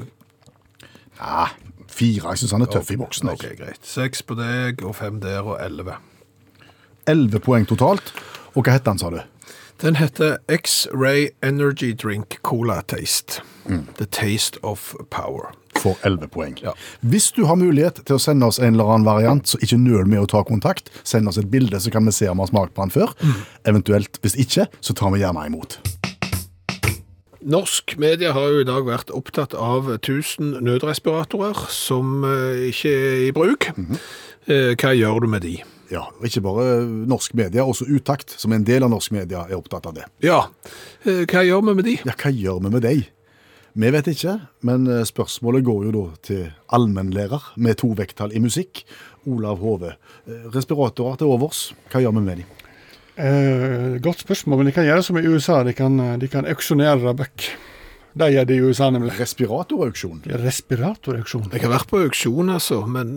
Ja, fire. Jeg syns han er tøff i boksen. Ok, greit. Seks på deg, og fem der, og elleve. Elleve poeng totalt. Og hva heter han, sa du? Den heter X-Ray Energy Drink Cola Taste. The Taste of Power. For elleve poeng. Ja. Hvis du har mulighet til å sende oss en eller annen variant, så ikke nøl med å ta kontakt. Send oss et bilde, så kan vi se om vi har smakt på den før. Eventuelt, hvis ikke, så tar vi gjerne imot. Norsk media har jo i dag vært opptatt av 1000 nødrespiratorer som eh, ikke er i bruk. Eh, Hva gjør du med de? Ja, og Ikke bare norsk media, også Utakt, som er en del av norsk media, er opptatt av det. Ja, eh, hva gjør vi med de? Ja, hva gjør vi med de? Vi vet ikke, men eh, spørsmålet går jo da til allmennlærer med to vekttall i musikk, Olav Hove. Eh, Respiratorer til overs, hva gjør vi med de? Eh, godt spørsmål, men de kan gjøre som i USA. De kan, de kan auksjonere det vekk. Det gjør jo i USA, nemlig. Respiratorauksjon. Respiratorauksjon. Jeg har vært på auksjon, altså, men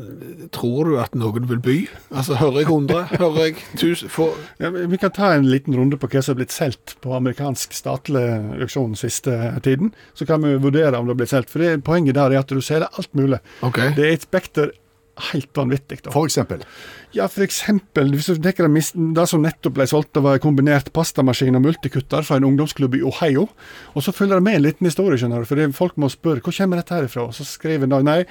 tror du at noen vil by? Altså, hører jeg 100? Hører jeg 1000? For... Ja, vi kan ta en liten runde på hva som er blitt solgt på amerikansk statlig auksjon siste tiden. Så kan vi vurdere om det har blitt solgt. For det, poenget der er at du selger alt mulig. Okay. Det er et spekter helt vanvittig. da. For eksempel. Ja, for eksempel, hvis du tenker deg det som nettopp ble solgt, det var en kombinert pastamaskin og multikutter fra en ungdomsklubb i Ohio. Og så følger det med en liten historie, skjønner du, for folk må spørre hvor kommer dette her ifra? Og så skriver de nei, eh,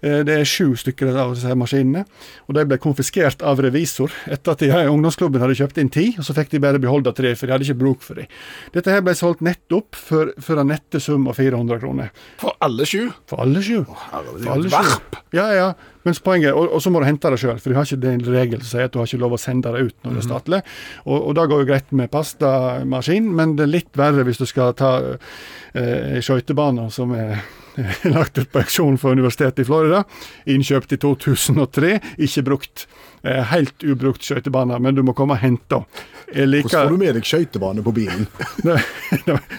det er sju stykker av disse maskinene, og de ble konfiskert av revisor etter at de her ungdomsklubben hadde kjøpt inn ti, og så fikk de bare beholde tre, for de hadde ikke bruk for dem. Dette her ble solgt nettopp for, for en nette sum av 400 kroner. For alle sju? For alle sju. For alle sju. varp. Ja, ja. Mens poenget, og, og så må du hente det sjøl, for du har ikke den regel som sier at du har ikke lov å sende det ut når det er statlig. Og, og det går jo greit med pastamaskin, men det er litt verre hvis du skal ta eh, skøytebaner som er <laughs> lagt ut på auksjon for Universitetet i Florida. Innkjøpt i 2003, ikke brukt. Eh, helt ubrukt skøytebane, men du må komme og hente. Jeg Hvordan får du med deg skøytebane på bilen? <laughs>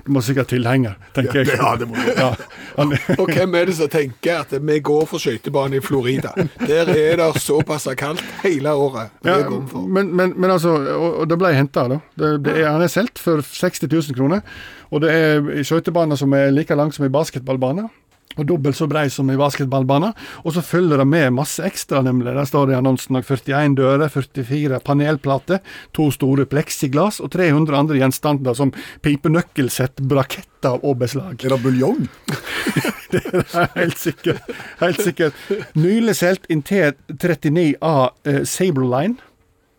Du må sikkert tilhenger, tenker jeg. Ja, det må du. Ja, han, <laughs> Og hvem er det som tenker at vi går for skøytebane i Florida? Der er det såpass kaldt hele året. Ja, men, men, men altså, og, og det ble henta, da. Det, det er, han er solgt for 60 000 kroner. Og det er skøytebaner som er like lang som en basketballbane. Og dobbelt så brei som i basketballbanen. Og så følger det med masse ekstra, nemlig. Der står det i annonsen at 41 dører, 44 panelplater, to store pleksiglass og 300 andre gjenstander som pipenøkkelsett, braketter og beslag. Er det buljong? <laughs> Det er helt sikkert. Helt sikkert. Nylig solgt inn T39A eh, Line.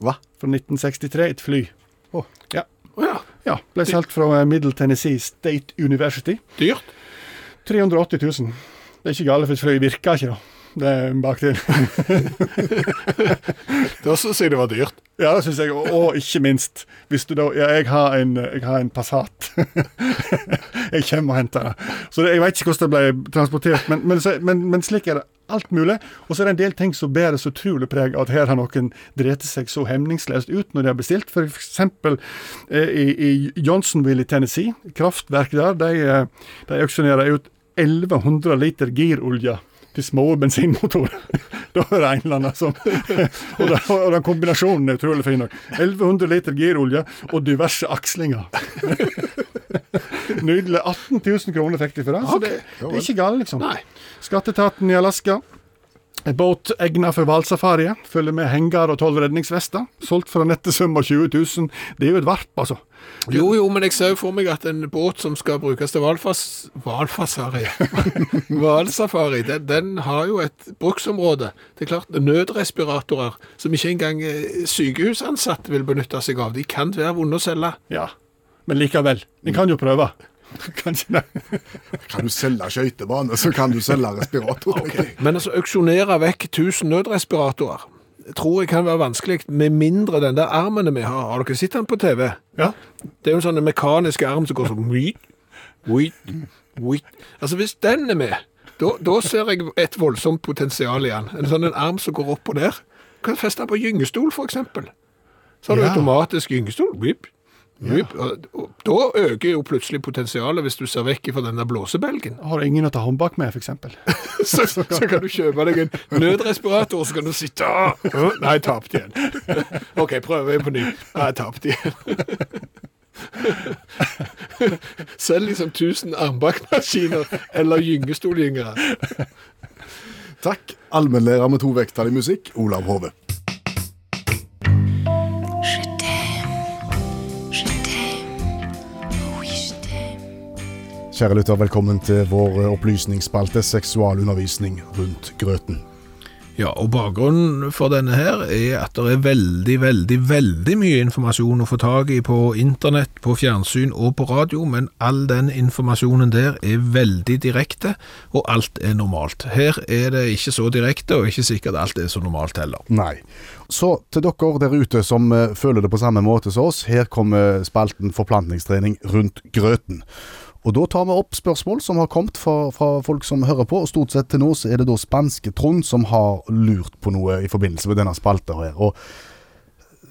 Hva? fra 1963, et fly. Å. Ja. Oh, ja, ja. Ble solgt fra eh, Middle Tennessee State University. dyrt. 380 000. Det er ikke galt, for et virker ikke, da. Det er baktil. <laughs> Da syns jeg det var dyrt. Ja, det syns jeg. Og, og ikke minst, hvis du da Ja, jeg har en, jeg har en Passat. <laughs> jeg kommer og henter det. Så det, jeg vet ikke hvordan det ble transportert, men, men, men, men slik er det alt mulig. Og så er det en del ting som bærer så utrolig preg at her har noen drept seg så hemningsløst ut når de har bestilt. Eksempel eh, i, i Johnsonville i Tennessee, kraftverk der, de, eh, de auksjonerer ut 1100 liter girolje til små bensinmotorer. <laughs> da er det en eller annen som <laughs> og den kombinasjonen er utrolig fin. nok. 1100 liter girolje og diverse akslinger. <laughs> Nydelig. 18 000 kroner fikk de for det. Så det, det er ikke galt, liksom. Nei. Skatteetaten i Alaska. En båt egnet for hvalsafari. Følger med henger og tolv redningsvester. Solgt for en nette sum av 20 000. Det er jo et varp, altså. Jo, jo, men jeg ser jo for meg at en båt som skal brukes til hvalfasari, <laughs> hvalsafari, den, den har jo et bruksområde. Det er klart, nødrespiratorer som ikke engang eh, sykehusansatte vil benytte seg av, de kan være vonde å selge. Ja. Men likevel. En kan jo prøve. <laughs> Kanskje det. Kan du selge skøytebane, så kan du selge respirator. Men altså, auksjonere vekk 1000 nødrespiratorer, tror jeg kan være vanskelig, med mindre den der armen vi har. Har dere sett den på TV? Ja. Det er jo en sånn mekanisk arm som går sånn. Altså, hvis den er med, da, ser jeg et voldsomt potensial i den. En sånn en arm som går opp og ned. Du kan feste den på gyngestol, eksempel. Så har du Ja. automatisk gyngestol. Whip, og da øker jo plutselig potensialet hvis du ser vekk fra den der blåsebelgen. Har du ingen å ta håndbak med, f.eks. <laughs> Så, så kan du kjøpe deg en nødrespirator, så kan du sitte Nei, jeg tapte igjen. <laughs> OK, prøver jeg på ny. Nei, jeg tapte igjen. <laughs> Selv liksom 1000 armbakmaskiner eller gyngestolgyngere. Takk, allmennlærer med to vekttall i musikk, Olav Hove. Kjære lytter, velkommen til vår opplysningsspalte seksualundervisning rundt grøten. Ja, og bakgrunnen for denne her er at det er veldig, veldig, veldig mye informasjon å få tak i på internett, på fjernsyn og på radio, men all den informasjonen der er veldig direkte, og alt er normalt. Her er det ikke så direkte, og ikke sikkert alt er så normalt heller. Nei. Så til dere der ute som eh, føler det på samme måte som oss, her kommer spalten forplantningstrening rundt grøten. Og da tar vi opp spørsmål som har kommet fra, fra folk som hører på, og stort sett til nå så er det da spanske Trond som har lurt på noe i forbindelse med denne spalta her. Og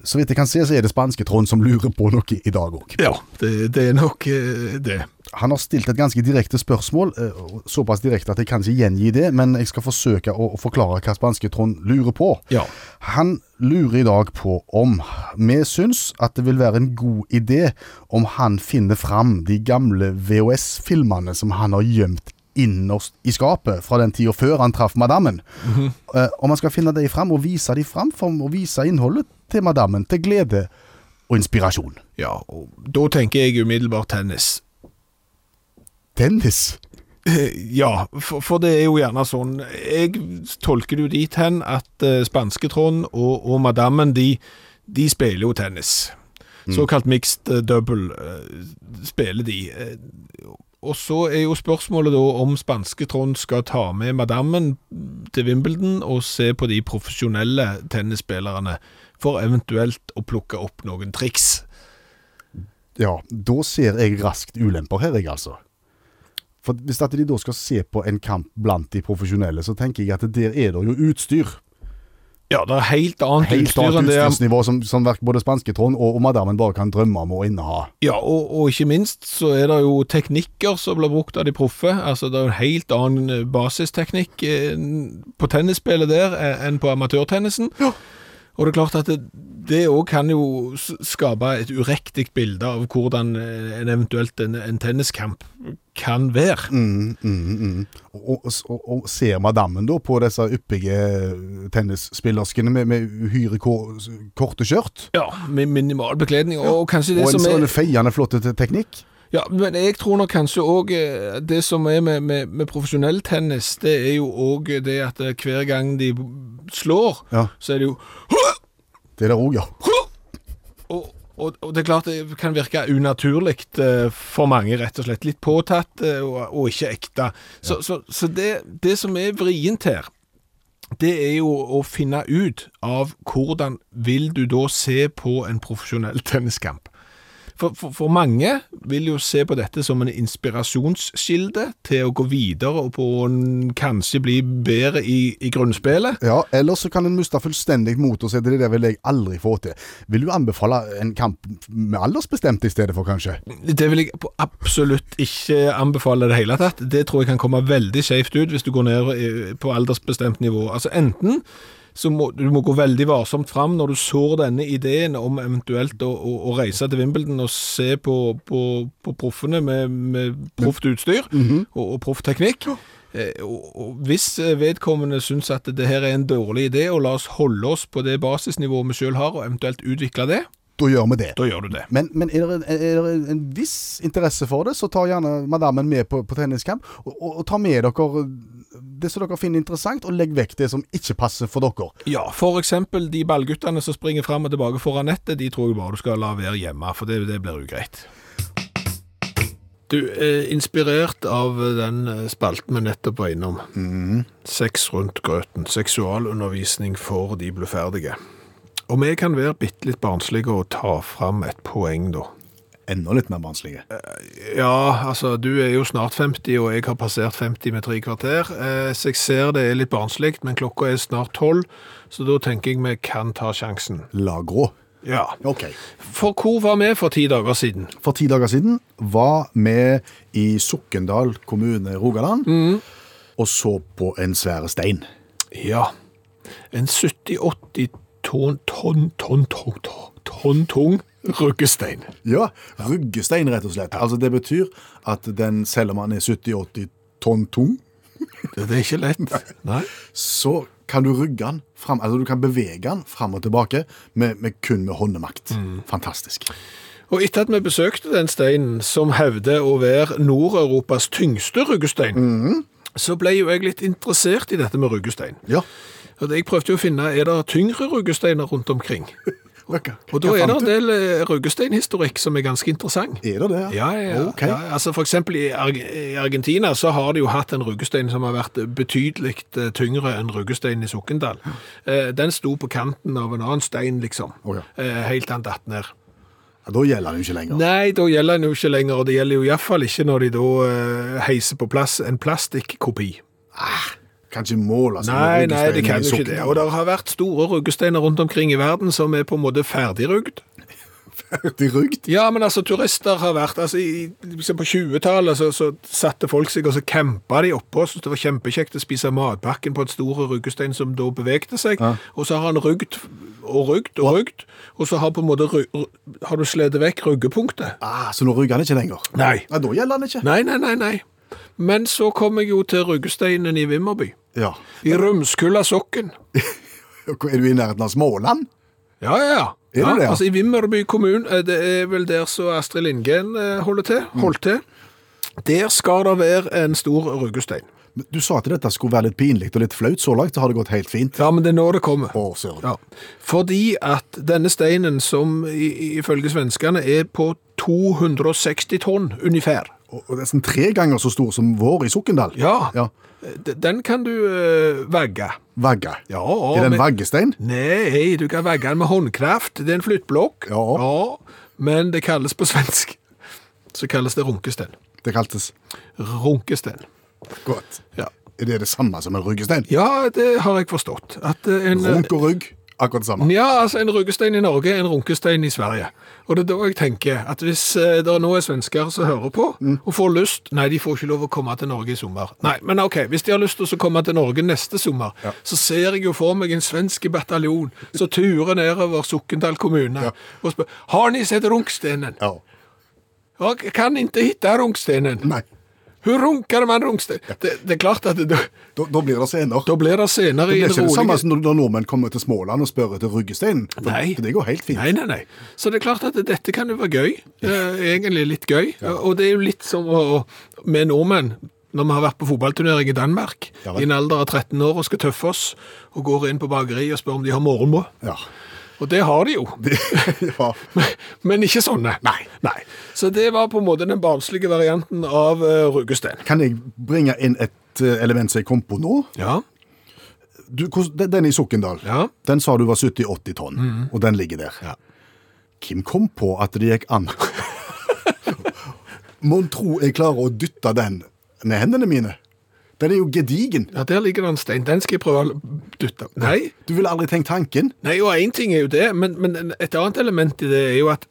så vidt jeg kan se, så er det spanske Trond som lurer på noe i dag òg. Ja, det, det er nok eh, det. Han har stilt et ganske direkte spørsmål, eh, såpass direkte at jeg kan ikke gjengi det, men jeg skal forsøke å, å forklare hva spanske Trond lurer på. Ja. Han lurer i dag på om vi syns at det vil være en god idé om han finner fram de gamle VHS-filmene som han har gjemt innerst i skapet fra den tida før han traff madammen. Eh, og man skal finne dem fram og vise dem fram for å vise innholdet til madammen til glede og inspirasjon. Ja, og da tenker jeg umiddelbart tennis. Tennis. Eh, Ja, for, for det er jo gjerne sånn Jeg tolker det jo dit hen at uh, spanske Trond og, og madammen, de, de spiller jo tennis. Såkalt mixed uh, double uh, spiller de. Eh, og så er jo spørsmålet da om spanske Trond skal ta med madammen til Wimbledon og se på de profesjonelle tennisspillerne, for eventuelt å plukke opp noen triks. Ja, da ser jeg raskt ulemper her, jeg altså. For Hvis at de da skal se på en kamp blant de profesjonelle, så tenker jeg at der er det jo utstyr. Ja, det er helt annet Helt utstyr annet enn det utstyrsnivå som, som både spanske Trond og, og madammen bare kan drømme om å inneha. Ja, og, og ikke minst så er det jo teknikker som blir brukt av de proffe. Altså det er jo en helt annen basisteknikk eh, på tennisspillet der eh, enn på amatørtennisen. Og det er klart at det, òg kan jo skape et uriktig bilde av hvordan eh, en eventuelt en, en tenniskamp kan være. Mm, mm, mm. Og, og, og, og ser madammen da på disse yppige tennisspillerskene med, med uhyre ko- korte skjørt? Ja, med minimal bekledning, og kanskje det Og en som sånn en feiende flott teknikk? Ja, men jeg tror nok kanskje òg det som er med, med, med profesjonell tennis, det er jo òg det at eh, hver gang de slår, Ja. så er det jo Det er det òg, ja. og, og, og det er klart det kan virke unaturlig eh, for mange, rett og slett. Litt påtatt eh, og, og ikke ekte. Så, så, så det, det som er vrient her, det er jo å finne ut av hvordan vil du da se på en profesjonell tenniskamp. For, for, for mange vil jo se på dette som en inspirasjonskilde til å gå videre og på en, kanskje bli bedre i, i grunnspillet. Ja, Eller så kan en miste fullstendig mot og si det der vil jeg aldri få til. Vil du anbefale en kamp med aldersbestemt i stedet for, kanskje? Det vil jeg absolutt ikke anbefale i det hele tatt. Det tror jeg kan komme veldig skjevt ut hvis du går ned på aldersbestemt nivå. Altså enten så må du må gå veldig varsomt fram når du sår denne ideen om eventuelt å, å, å reise til Wimbledon og se på, på, på proffene med, med proft utstyr og, og proff teknikk. Eh, og, og hvis vedkommende syns at det her er en dårlig idé, og la oss holde oss på det basisnivået vi sjøl har, og eventuelt utvikle det, Da gjør vi det. da gjør du det. Men, men er, det, er det en viss interesse for det, så ta gjerne madammen med på, på tenniskamp. Og, og, og ta med dere det som dere finner interessant, og legg vekk det som ikke passer for dere. Ja, eksempel de ballguttene som springer fram og tilbake foran nettet, de tror jeg bare du skal la være hjemme, for det, det blir ugreit. Du, er inspirert av den eh, spalten vi nettopp var innom, Sex rundt grøten, seksualundervisning for de bluferdige. Om jeg kan være bitte litt barnslig og ta fram et poeng da. Enda litt mer barnslige. Ja, altså, du er jo snart 50, og jeg har passert 50 med tre kvarter, eh, så jeg ser det er litt barnslig, men klokka er snart 12, så da tenker jeg vi kan ta sjansen. La grå. Ja. Ok. For hvor var vi for ti dager siden? For ti dager siden var vi i Sokndal kommune, Rogaland, og så på en svære stein. Ja, en 70-80 tonn, tonn, tonn, tonn, tonn, tonn tung ruggestein. Ja, ruggestein rett og slett. Altså Det betyr at den, selv om den er 70-80 tonn tung, Det, <laughs> det er ikke lett. Nei. så kan du rygge den fram, altså du kan bevege den fram og tilbake med, med kun med håndemakt. Fantastisk. Og etter at vi besøkte den steinen, som hevder å være Nord-Europas tyngste ruggestein, så ble jo jeg litt interessert i dette med ruggestein. Ja. Og Jeg prøvde jo å finne, er det tyngre ruggesteiner rundt omkring? <laughs> Røkka. Og da er det en del eh, ruggesteinhistorikk som er ganske interessant. Er det det? Ja, ja, okay. Ja. Altså for eksempel i, Ar i Argentina så har de jo hatt en ruggestein som har vært betydelig eh, tyngre enn ruggesteinen i Sokndal. Eh, Den sto på kanten av en annen stein, liksom. Oh, ja. Eh, Helt til den datt ned. Ja, da gjelder den jo ikke lenger. Nei, da gjelder den jo ikke lenger, og det gjelder jo iallfall ikke når de da eh, heiser på plass en plastikkopi. Kan ikke måle seg Nei, nei, det kan jo ikke det. Og det har vært store ruggesteiner rundt omkring i verden som er på en måte ferdigrugd. <laughs> Ferdigrugd? rugd? Ja, men altså, turister har vært altså, i, liksom På 20-tallet så, så satte folk seg og så campa de oppå. Syntes det var kjempekjekt å spise matpakken på et stor ruggestein som da bevegde seg. Og så har han rugd og rugd og rugd, og så har på en måte har du slitt vekk ruggepunktet. Ah, så nå rugger han ikke lenger? Nei. Nei, Da gjelder han ikke. Nei, nei, nei, nei. Men så kom jeg jo til ruggesteinen i Vimmerby. Ja. I Rumskulla sokken. <laughs> Er du i nærheten av Småland? Ja, ja, ja. Er ja det, ja? Altså I Vimmerby kommune, eh, det er vel der så Astrid Lindgren eh, holder til, Mm. holdt til. Der skal det være en stor ruggestein. Du sa at dette skulle være litt pinlig og litt flaut. Så langt så har det gått helt fint. Ja, men det er nå det kommer. Å. Ja. Fordi at denne steinen, som ifølge svenskene er på 260 tonn, ungefær. Og nesten tre ganger så stor som vår i Sokndal. Ja. ja. Den kan du uh, vagge. Vagge. Ja, Er det en men- vaggestein? Nei, du kan vagge den med håndkraft. Det er en flyttblokk. Ja. Men det kalles på svensk. Så kalles det runkestein. Det kaltes Runkestein. godt. Ja. Er det det samme som en ruggestein? Ja, det har jeg forstått. Eh, en, Runk og rugg, akkurat det samme. Ja, altså en ruggestein i Norge en runkestein i Sverige. Og det er da jeg tenker at hvis eh, det nå er svensker som hører på, og får lyst Nei, de får ikke lov å komme til Norge i sommer. Nei, men ok, hvis de har lyst til å komme til Norge neste sommer, så ser jeg jo for meg en svensk bataljon som turer nedover Sukkendal kommune og spør Har ni sett runkstenen? Ja. Jeg kan ikke finne runkstenen. Nei. Hur runkar man runksten? Det, det er klart at det, da, Da, blir det scener. da blir det Det i blir en ikke det samme som når- nordmenn kommer til Småland og spør etter ruggesteinen. Nei. for det går helt fint. Nei, nei, nei. Så det er klart at dette kan jo være gøy. Eh, egentlig litt gøy. Og det er jo litt som å, med nordmenn, når vi har vært på fotballturnering i Danmark, Ja i en alder av 13 år og skal tøffe oss, og går inn på bakeriet og spør om de har morgenbrød. Ja. Og det har de jo. <laughs> ja. Men ikke sånne. Nei. nei. Så det var på en måte den barnslige varianten av uh, ruggesten. Kan jeg bringe inn et eh, element som jeg kom på nå? Ja. Du, den- i Sokndal, Ja. den sa du var 70-80 tonn, og den ligger der. Ja. Hvem kom på at det gikk an? <laughs> Mon tro jeg klarer å dytte den med hendene mine? Den er jo gedigen. ja, der ligger det en stein. Den skal jeg prøve å dytte. Nei, Du ville aldri tenkt tanken. Nei, og én ting er jo det, men, men et annet element i det er jo at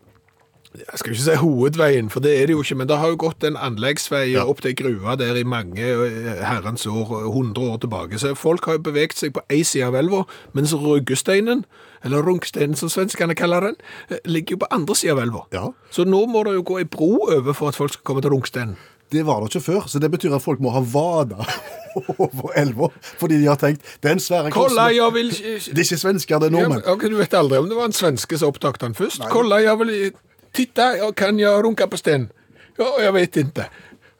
Jeg skal ikke si hovedveien, for det er det jo ikke, men det har jo gått en anleggsvei Ja. opp til grua der i mange eh, herrens år, 100 år tilbake. Så folk har jo beveget seg på ei side av elva, mens ruggesteinen, eller runksteinen som svenskene kaller den, eh, ligger jo på andre sida av elva. Ja. Så nå må det jo gå ei bro over for at folk skal komme til runksteinen. Det var det ikke før, så det betyr at folk må ha vada <laughs> over elva. Fordi de har tenkt det er en svære Kolla, jeg vil Det er ikke svensker, det er nordmenn. Ja, okay, du vet aldri om det var en svenske som oppdaget den først. Kolla, jeg vil Titta, kan jeg runke på sten? Ja, jeg vet ikke.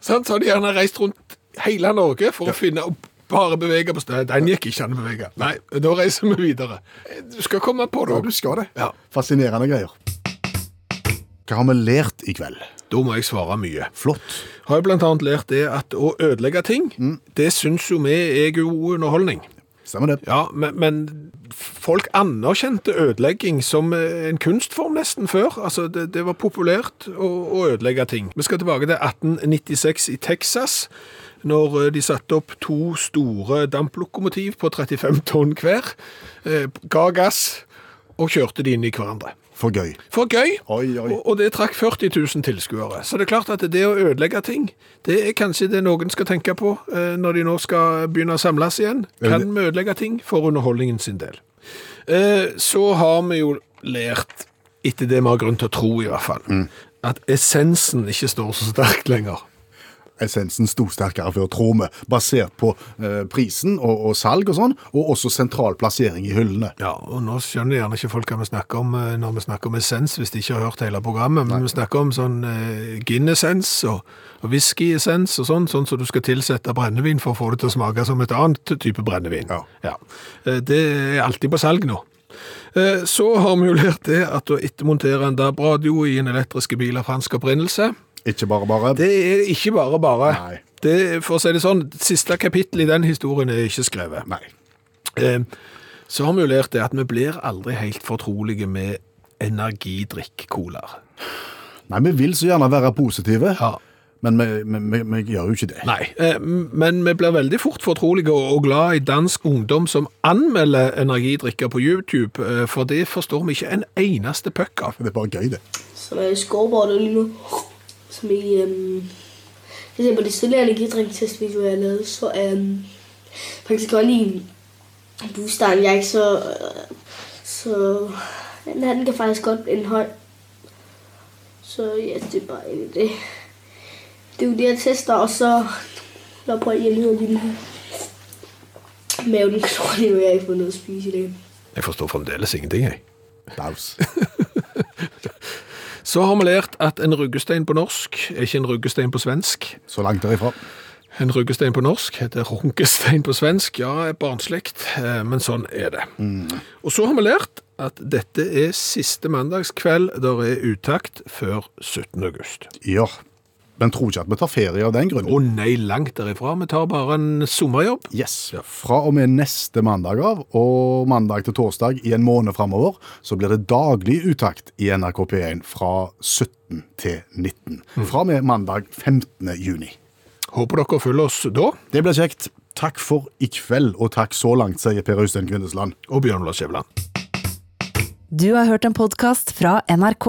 Sånn, Så har de gjerne reist rundt hele Norge for å finne opp bare bevege på stedet. Den gikk ikke an å bevege. Nei, da reiser vi videre. Du skal komme på det. Ja, du skal det. Ja. Fascinerende greier. Hva har vi lært i kveld? Da må jeg svare mye. Flott. Har jo blant annet lært det at å ødelegge ting, det syns jo vi er god underholdning. Stemmer det? Ja, men, men folk anerkjente ødelegging som eh, en kunstform nesten før. Altså, det, det var populært å, å ødelegge ting. Vi skal tilbake til 1896 i Texas, når eh, de satte opp to store damplokomotiv på 35 tonn hver, eh, ga gass og kjørte de inn i hverandre. For gøy. For gøy! Oi, oi. Og, og det trakk 40 000 tilskuere. Så det er klart at det å ødelegge ting, det er kanskje det noen skal tenke på eh, når de nå skal begynne å samles igjen. Kan vi ødelegge ting for underholdningen sin del? Eh, så har vi jo lært, etter det vi har grunn til å tro i hvert fall, Mm. at essensen ikke står så sterkt lenger. Essensen sto sterkere før, tror vi, basert på eh, prisen og, og salg og sånn, og også sentral plassering i hyllene. Ja, og nå skjønner gjerne ikke folk hva vi snakker om eh, når vi snakker om essens, hvis de ikke har hørt hele programmet, men vi snakker om sånn eh, gin-essens og, og whisky-essens og sånn, sånn som du skal tilsette brennevin for å få det til å smake som et annet type brennevin. Ja. ja. Det er alltid på salg nå. Eh, Så har vi jo lært det at å ettermontere en DAB-radio i en elektriske bil av fransk opprinnelse, Ikke bare bare. det er ikke bare bare. Nei. Det, for å si det sånn, siste kapittel i den historien er ikke skrevet. Nei. Eh, Så har vi jo lært det at vi blir aldri helt fortrolige med energidrikk-colaer. Nei, vi vil så gjerne være positive, Ja. men vi, vi, vi, vi gjør jo ikke det. Nei, eh, men vi blir veldig fort fortrolige og, glad i dansk ungdom som anmelder energidrikker på YouTube, eh, for det forstår vi ikke en eneste puck av. Det er bare gøy, det. Så er i bare lige nu. Som i, øhm, på eksempel det tidligere video jeg lavede, så er um, faktisk godt en boosteren. Jeg er ikke så... Øh, så den her, den kan faktisk godt en høj. Så ja, det er bare egentlig det. Det er jo det, jeg tester, og så jeg prøver at hjælpe lige nu. Maven klor lige nu, jeg har ikke fået noget at spise i dag. Jeg forstår fremdeles ingenting, jeg. Daus. <laughs> Så har vi lært at en ruggestein på norsk er ikke en ruggestein på svensk. Så langt derifra. En ruggestein på norsk heter runkestein på svensk. Ja, er barnslikt, eh, men sånn er det. Og så har vi lært at dette er siste mandagskveld der er uttakt før 17. august. Ja. Men tror ikke at vi tar ferie av den grunn. Å nei, langt derifra. Vi tar bare en sommerjobb. Yes. Fra og med neste mandag av, og mandag til torsdag i en måned framover, så blir det daglig uttakt i NRK P1 fra 17 til 19. Fra og med mandag 15. juni. Håper dere følger oss da. Det blir kjekt. Takk for i kveld, og takk så langt, sier Per Øystein Kvindesland. Og Bjørn Lars Skjæveland. Du har hørt en podkast fra NRK.